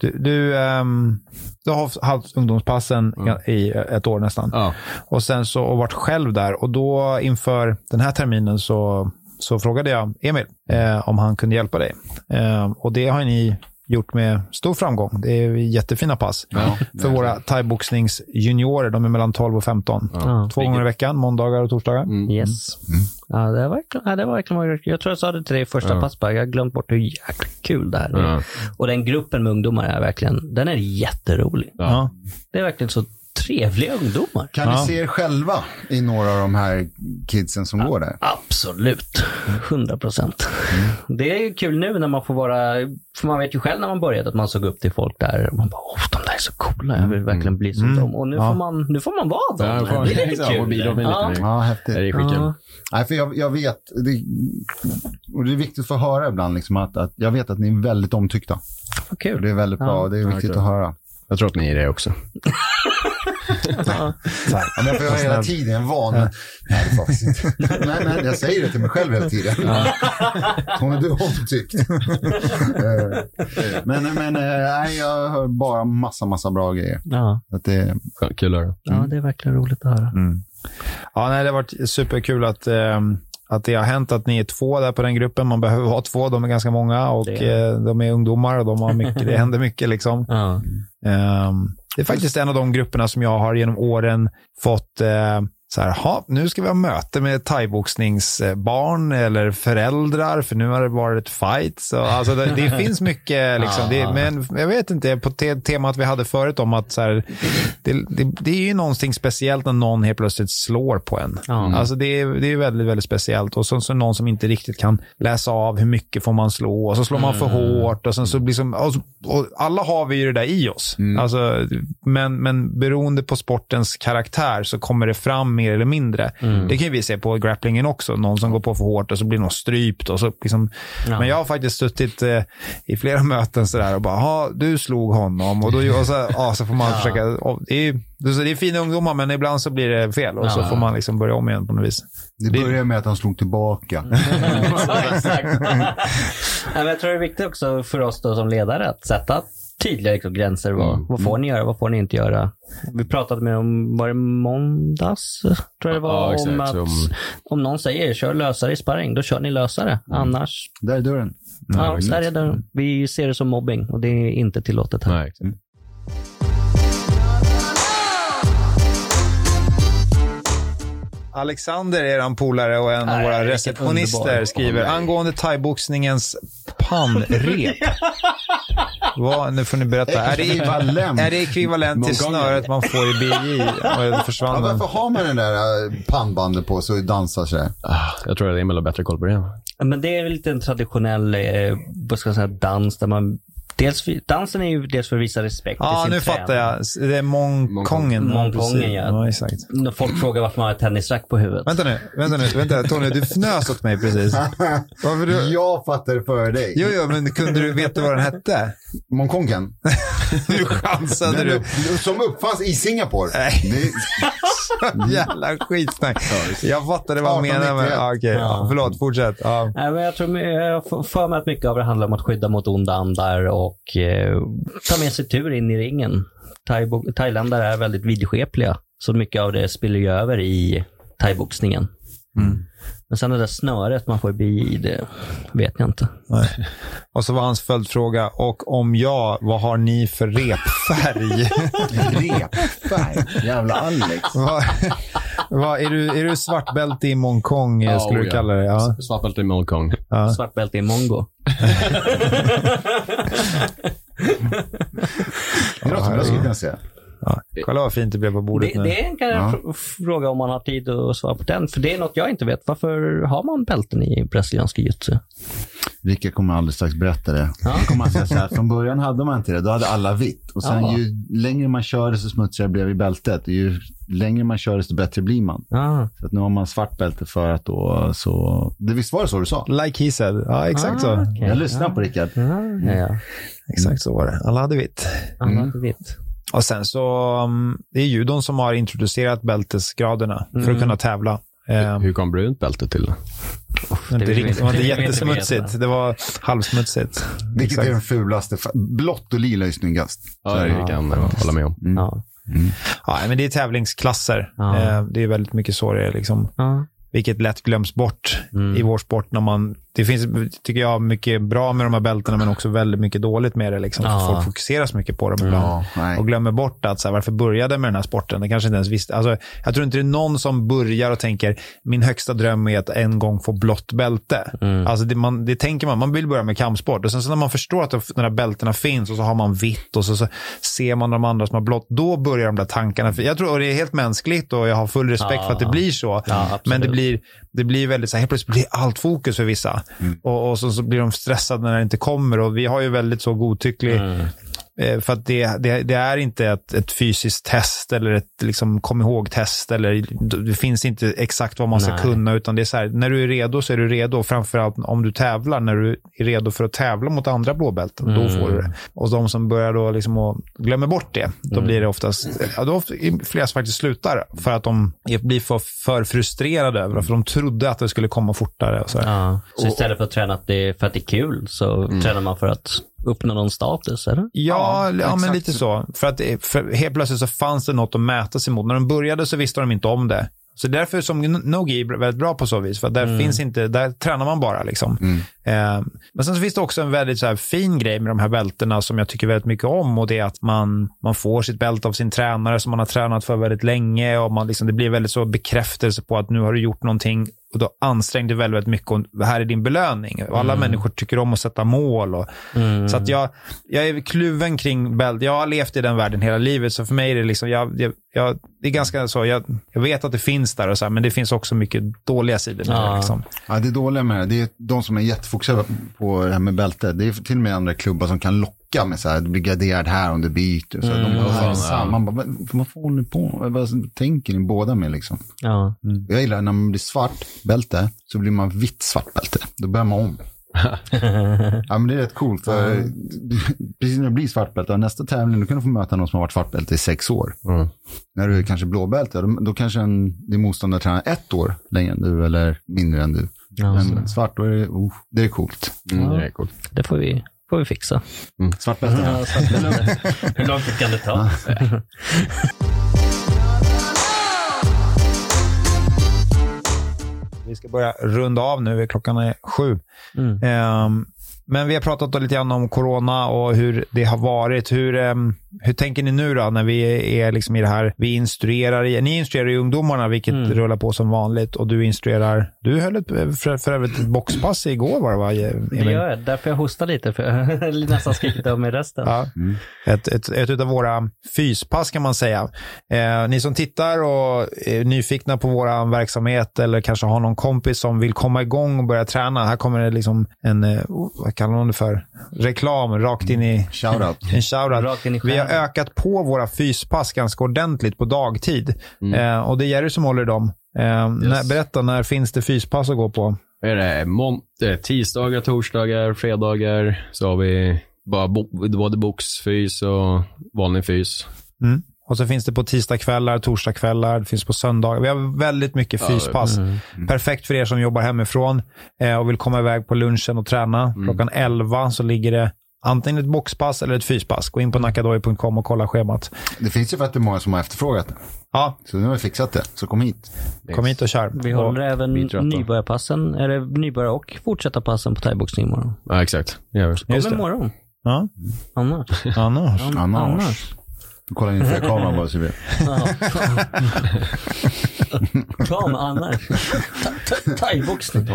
Du, du, ehm, du har haft ungdomspassen i ett år nästan. Ja. Och sen så och varit själv där. Och då inför den här terminen så, så frågade jag Emil eh, om han kunde hjälpa dig. Eh, och det har ni gjort med stor framgång. Det är jättefina pass. för våra thaiboxningsjuniorer, de är mellan 12 och 15. Ja. Två gånger i veckan, måndagar och torsdagar. Yes. Ja, det verkligen, ja, det har verkligen varit Jag tror jag sa det till dig i första pass, bara, jag har glömt bort hur jäkla kul det här är. Ja. Och den gruppen med ungdomar är verkligen, den är jätterolig. Ja. Det är verkligen så trevliga ungdomar. Kan ni se er själva i några av de här kidsen som går där? Absolut. 100 procent. Det är ju kul nu när man får vara, för man vet ju själv när man började att man såg upp till folk där. Man bara, åh, de där är så coola, jag vill verkligen bli som dem. Och nu, får man, nu får man vara dem. Ja, det är lite kul. och bidra med lite ja. mer. Ja, häftigt. Det är skitkul. Ja. Nej, för jag, jag vet, det, och det är viktigt att få höra ibland, liksom, att, att jag vet att ni är väldigt omtyckta. Vad kul. det är väldigt bra, och det är viktigt att höra. Jag tror att ni är det också. Ja, men för jag är hela tiden van. Nej, det faktiskt inte. nej, nej, jag säger det till mig själv hela tiden. Hon är du omtyckt. Men men eh, nej, jag hör bara massa, massa bra grejer. Ja. Att det, Kul att höra. ja, det är verkligen roligt att höra. Ja, nej, det har varit superkul att, eh, att det har hänt att ni är två där på den gruppen. Man behöver vara två, de är ganska många och är- eh, de är ungdomar och de har mycket, det händer mycket. liksom. Ja. Ehm, det är faktiskt en av de grupperna som jag har genom åren fått eh, så här, ha, nu ska vi ha möte med thaiboxningsbarn eller föräldrar, för nu har det varit fight. Så, alltså, det, det finns mycket, liksom, det, men jag vet inte, på te temat vi hade förut om att så här, det, det, är ju någonting speciellt när någon helt plötsligt slår på en. Ja. Alltså, det, är, det är väldigt, väldigt speciellt. Och så, så någon som inte riktigt kan läsa av hur mycket får man slå och så slår man för hårt. Och sen så blir som, och, och alla har vi ju det där i oss. Alltså, men, men beroende på sportens karaktär så kommer det fram mer eller mindre. Det kan ju vi se på grapplingen också. Någon som går på för hårt och så blir någon strypt. Och så liksom. Ja. Men jag har faktiskt suttit eh, i flera möten sådär och bara, "Ha, du slog honom. Och, då, och så, ja, så får man försöka. Och det, är, det är fina ungdomar, men ibland så blir det fel. Och så Ja. får man liksom börja om igen på något vis. det börjar med att han slog tillbaka. Exakt. Men jag tror det är viktigt också för oss då som ledare att sätta tydliga liksom, gränser. Vad, vad får ni göra? Vad får ni inte göra? Vi pratade med om, var det måndags? Tror jag det var. Ja, exakt. om att Om- om någon säger kör lösare i sparring, då kör ni lösare. Annars, Där är dörren. ja, där är det. Vi ser det som mobbing och det är inte tillåtet här. Nej, Alexander, er polare och en av våra receptionister, skriver angående thaiboxningens pannrep. Vad, nu får ni berätta. Är det, Ekvivalent. är det ekvivalent till snöret man får i BJ? Och Ja, varför har man den där eh, pannbandet på så dansar sig? Ah, Jag tror att Emil har bättre koll på det. Men det är väl lite en traditionell eh, vad ska jag säga, dans där man Dels, för- dansen är ju dels för att visa respekt Ja, till nu sin fattar jag. Det är Mongkongen. Mongkongen, ja. ja. exakt. När folk frågar varför man har tennisrack på huvudet. Vänta nu, vänta nu, vänta. Tony, du fnös åt mig precis. Varför du... Jag fattar det före dig. Jo, jo, men kunde du veta vad den hette? Mongkongen. Nu chansade du. som uppfanns i Singapore. Nej. Det, Jävla skitsnack. Jag fattade vad han menade med... 1891. Ja, okej. Ja, förlåt, fortsätt. Ja. Nej, men jag tror jag får för mig att mycket av det handlar om att skydda mot onda andar och eh, ta med sig tur in i ringen. Thailändare är väldigt vidskepliga, så mycket av det spiller ju över i thaiboxningen. Mm. Men sen det där snöret man får bli i, det vet jag inte. Nej. Och så var hans följdfråga, och om ja, vad har ni för repfärg? repfärg. Jävla Alex. vad, vad, är, du, är du svartbälte i Mongkong, Ja, skulle du ja. kalla det? Ja. Svartbälte i Mongkong. Ja. Svart bälte i mongo. Det låter som jag skulle kunna säga. Ja. Kolla vad fint det blev på bordet Det, nu. det kan jag fr- fråga om man har tid att svara på den, för det är något jag inte vet. Varför har man bälten i brasiliansk jiu-jitsu? Rickard kommer alldeles strax berätta det. Ja. Då kommer säga så här, från början hade man inte det. Då hade alla vitt. Och sen Ja. ju längre man kör desto smutsigare blev i bältet. Ju längre man kör desto bättre blir man. Så att nu har man svart bälte för att då så... Det visst var det så du sa? Like he said. Ja, exakt Ah, så. okej. Jag lyssnar på Rickard. Ja, ja, ja. Exakt så var det. Alla hade vitt. Alla Mm. hade vitt. Och sen så, um, det är judon som har introducerat bältesgraderna för Mm. att kunna tävla. Eh, Hur kom brunt bälte till? det, inte riktigt, det var inte jättesmutsigt. Det var halvsmutsigt. Vilket Exakt. är den fulaste? Blått och lila är snyggast. Ja, det kan jag hålla med om. Ja. Ja, men det är tävlingsklasser. Ja. Eh, det är väldigt mycket så det är. Liksom. Vilket lätt glöms bort Mm. i vår sport. När man, det finns, tycker jag, mycket bra med de här bältena, men också väldigt mycket dåligt med det. Liksom. För Ja. Folk fokuserar så mycket på dem ibland. Ja, och glömmer bort att så här, varför började jag med den här sporten? Det kanske inte ens visste. Alltså, jag tror inte det är någon som börjar och tänker min högsta dröm är att en gång få blått bälte. Mm. Alltså, det, man, det tänker man. Man vill börja med kampsport. Och sen så när man förstår att de här bältena finns och så har man vitt och så, så ser man de andra som har blått. Då börjar de där tankarna. Jag tror och det är helt mänskligt och jag har full respekt Ja. för att det blir så. Men det blir, det blir väldigt så här, helt plötsligt blir allt fokus för vissa. Och, och så, så blir de stressade när det inte kommer. Och vi har ju väldigt så godtycklig Mm. Eh, För att det, det, det är inte ett, ett fysiskt test eller ett liksom, kom ihåg-test. Eller, det finns inte exakt vad man ska Nej. kunna, utan det är så här, när du är redo så är du redo. Framförallt om du tävlar, när du är redo för att tävla mot andra blåbälten, då Mm. får du det. Och de som börjar då liksom och glömmer bort det, då Mm. blir det oftast, ja, då flera som faktiskt slutar för att de blir för, för frustrerade över det, för de trodde att det skulle komma fortare. Så. Ja. Så istället för att träna att det är för att det är kul så tränar man för att uppnå någon status, eller? Ja, ja, men exakt. lite så. För att det- för helt plötsligt så fanns det något att mäta sig mot. När de började så visste de inte om det. Så därför som Nogi är väldigt bra på så vis. För att där finns inte, där tränar man bara liksom. Eh, men sen så finns det också en väldigt så här fin grej med de här bältena som jag tycker väldigt mycket om. Och det är att man, man får sitt bälte av sin tränare som man har tränat för väldigt länge. Och man liksom, det blir väldigt så bekräftelse på att nu har du gjort någonting och då ansträngde dig väldigt, väldigt mycket och här är din belöning. Och alla människor tycker om att sätta mål. Och, Så att jag, jag är kluven kring bälte. Jag har levt i den världen hela livet, så för mig är det liksom, jag, jag, jag, det är ganska så, jag, jag vet att det finns där och så här, men det finns också mycket dåliga sidor med Ja. det. Liksom. Ja, det dåliga med det, det är de som är jättefokuserade på det här med bälte. Det är till och med andra klubbar som kan locka med så här, du blir graderad här om du byter. Så de har ja. samma. Man bara, vad, vad får ni på? Vad tänker ni båda med liksom? Ja. Jag gillar när man blir svart bälte så blir man vitt svart bälte. Då börjar man om. ja, men det är rätt coolt. För precis när du blir svart bälte, nästa tävling, då kan du få möta någon som har varit svart bälte i sex år. Mm. När du är kanske blåbälte, då, då kanske en, din motståndare tränar ett år längre än du eller mindre än du. Ja. Men svart, då är det, oh, det är coolt. Mm, det är coolt. Det får vi, får vi fixa. Svart bälte. Ja, Hur lång tid kan det ta? Vi ska börja runda av nu, klockan är sju. Mm. Ehm, men vi har pratat lite grann om corona och hur det har varit. Hur, ehm, hur tänker ni nu då när vi är liksom i det här? Vi instruerar, ni instruerar ju ungdomarna, vilket rullar på som vanligt. Och du instruerar, du höll ett, för, för övrigt ett boxpass igår var det va? Emil? Det gör jag. Därför jag hostar lite, för jag nästan skrikit av mig rösten. Ja. Ett, ett, ett av våra fyspass kan man säga. Eh, ni som tittar och är nyfikna på vår verksamhet eller kanske har någon kompis som vill komma igång och börja träna. Här kommer det liksom en, eh, vad kallar man det för? Reklam rakt in i Shoutout. en shoutout. Rakt in i Vi har ökat på våra fyspass ganska ordentligt på dagtid. Mm. Eh, och det är Jerry som håller dem. Eh, när, berätta, när finns det fyspass att gå på? Är det? Mon- det är tisdagar, torsdagar, fredagar. Så har vi bara bo- både boxfys och vanlig fys. Mm. Och så finns det på tisdagskvällar, torsdagskvällar, det finns på söndagar. Vi har väldigt mycket fyspass. Mm. Perfekt för er som jobbar hemifrån eh, och vill komma iväg på lunchen och träna. Klockan 11 så ligger det antingen ett boxpass eller ett fyspass. Gå in på nakadoy.com och kolla schemat. Det finns ju för att det är många som har efterfrågat det. Ja, Så nu har vi fixat det. Så kom hit. kom hit och kör. Vi Och- håller även är trötta. nybörjarpassen, eller nybörjar och fortsätta passen på thaiboxning imorgon. Ja, exakt. Det gör vi. Kom imorgon. Ja, Annars. annars. An- Annars. Annars. Kolla in för kameran bara så vi vet. Ja. Annars. Ta- ta- Thaiboxning.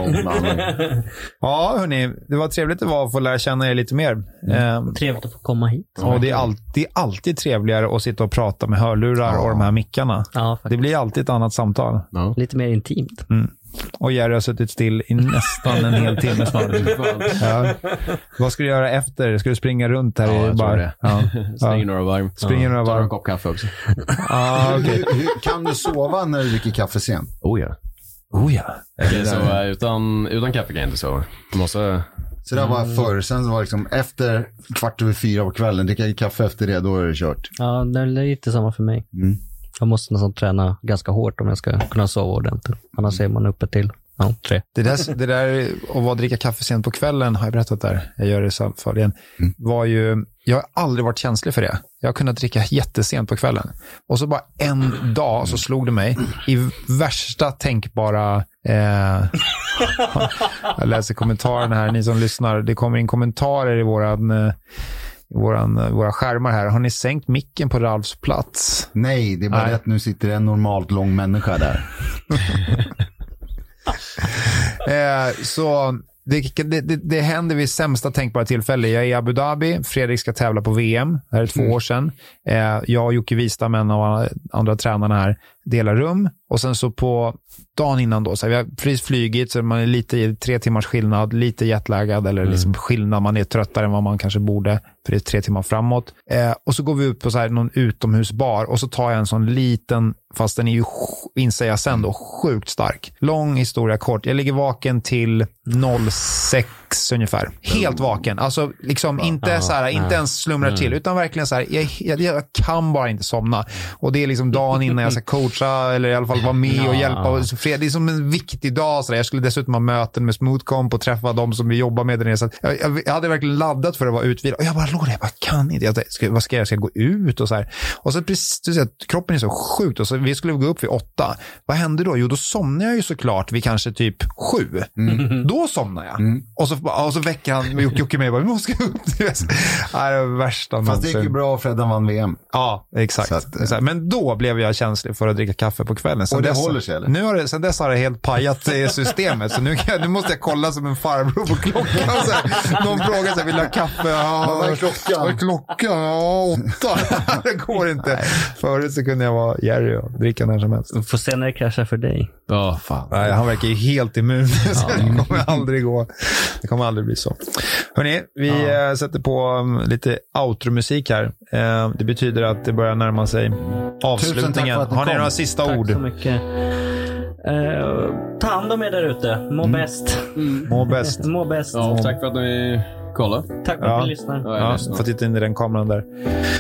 Ja, hörni. Det var trevligt det var att få lära känna er lite mer. Eh, Trevligt att få komma hit. och det är alltid, alltid trevligare att sitta och prata med hörlurar och de här mickarna. Ja, Det blir alltid ett annat samtal. Ja. Lite mer intimt. Och Jerry har suttit still i nästan en hel timme snart. Ja. Vad ska du göra efter? Ska du springa runt här? Ja, i jag tror det. Ja. Springer några varv. Springer några Tar en kopp kaffe också. Ah, hur, kan du sova när du dricker kaffe sent? Oh ja. Oh ja. Jag kan sova utan, utan kaffe kan jag inte sova. Jag måste... Så där var förr. Sen var det liksom efter kvart över fyra på kvällen, dricka kaffe efter det, då är det kört. Ja, det är lite samma för mig. Mm. Jag måste nästan träna ganska hårt om jag ska kunna sova ordentligt. Annars är man uppe till ja, tre. Det där, det där att vara dricka kaffe sent på kvällen, har jag berättat där, jag gör det i alla fall igen, var ju, jag har aldrig varit känslig för det. Jag har kunnat dricka jättesent på kvällen. Och så bara en dag så slog det mig i värsta tänkbara, eh, jag läser kommentarerna här, ni som lyssnar, det kommer in kommentarer i våran, eh, våran, eh, våra skärmar här. Har ni sänkt micken på Ralfs plats? Nej, det är bara Nej. det att nu sitter en normalt lång människa där. Eh, så det, det, det, det händer vid sämsta tänkbara tillfälle. Jag är i Abu Dhabi. Fredrik ska tävla på VM. Det här är två år sedan. Eh, jag och Jocke Wistam, en av andra tränarna här, delar rum. Och sen så på dagen innan då, så här, vi har precis flygit, så man är lite i tre timmars skillnad, lite jetlaggad eller liksom skillnad. Man är tröttare än vad man kanske borde, för det är tre timmar framåt. Eh, och så går vi ut på så här, någon utomhusbar och så tar jag en sån liten, fast den är ju, inser jag sen då, sjukt stark. Lång historia kort. Jag ligger vaken till 06 ungefär. Helt vaken. Alltså liksom inte så här, inte ens slumrar till, utan verkligen så här, jag, jag, jag kan bara inte somna. Och det är liksom dagen innan jag ska coacha, eller i alla fall vara med och hjälpa. Och så Fred, det är som en viktig dag. Så där. Jag skulle dessutom ha möten med Smoothcomp och träffa de som vi jobbar med där nere. Så jag, jag hade verkligen laddat för att vara utvilad. Och jag bara låg där, jag bara kan inte. Jag, ska, vad ska jag? Ska jag gå ut? Och så här. Och så precis, kroppen är så sjukt. Och så, vi skulle gå upp vid åtta. Vad hände då? Jo, då somnade jag ju såklart vid kanske typ sju. Då somnade jag. Och, så, och så väcker han Jocke mig och bara, vi måste gå upp. Det är det värsta Fast det gick ju någonsin. bra Freddan vann VM. Ja, exakt. Att, eh, exakt. Men då blev jag känslig för att dricka kaffe på kvällen. Sen Och det dess, håller sig, eller? Nu har det, sen dess har det helt pajat eh, systemet. Så nu, jag, nu måste jag kolla som en farbror på klockan. Så här. Någon frågar så här, vill du ha kaffe? Ja, klockan? Vad är klockan? Ja, åtta. det går inte. Förut så kunde jag vara Jerry och dricka när som helst. Vi får se när det kraschar för dig. Ja, fan. Nej, han verkar ju helt immun. så det kommer aldrig gå. Det kommer aldrig bli så. Hörrni, vi eh, sätter på um, lite outro-musik här. Eh, det betyder att det börjar närma sig avslutningen. för att ni Har ni några sista Tack ord? så mycket. Eh, ta hand om er där ute. Må bäst. Må bäst. Må bäst. Ja, tack för att ni kollade. Tack för Ja. att ni lyssnar. Ja, jag Ja, lyssnar. får titta in i den kameran där.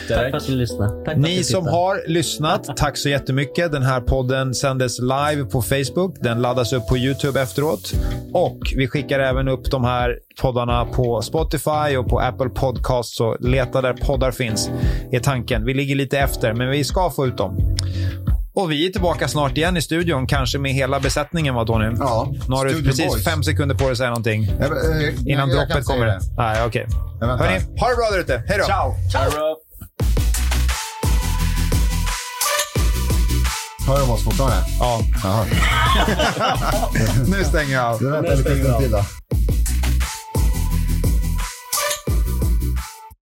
Tack för att ni lyssnar. Tack Ni som tittar. har lyssnat, tack så jättemycket. Den här podden sändes live på Facebook. Den laddas upp på YouTube efteråt. Och vi skickar även upp de här poddarna på Spotify och på Apple Podcasts. Så leta där poddar finns, är tanken. Vi ligger lite efter, men vi ska få ut dem. Och vi är tillbaka snart igen i studion, kanske med hela besättningen, va Tony? Ja, Nu har du precis Boys. fem sekunder på dig att säga någonting. Jag, eh, Innan jag, jag kan droppet kommer. det. Nej, okej. Jag väntar. Hörni, ha det bra där ute. Hej då! Ciao! Ciao. Hör de oss fortfarande? Ja, nu stänger jag av. Väntar lite till då.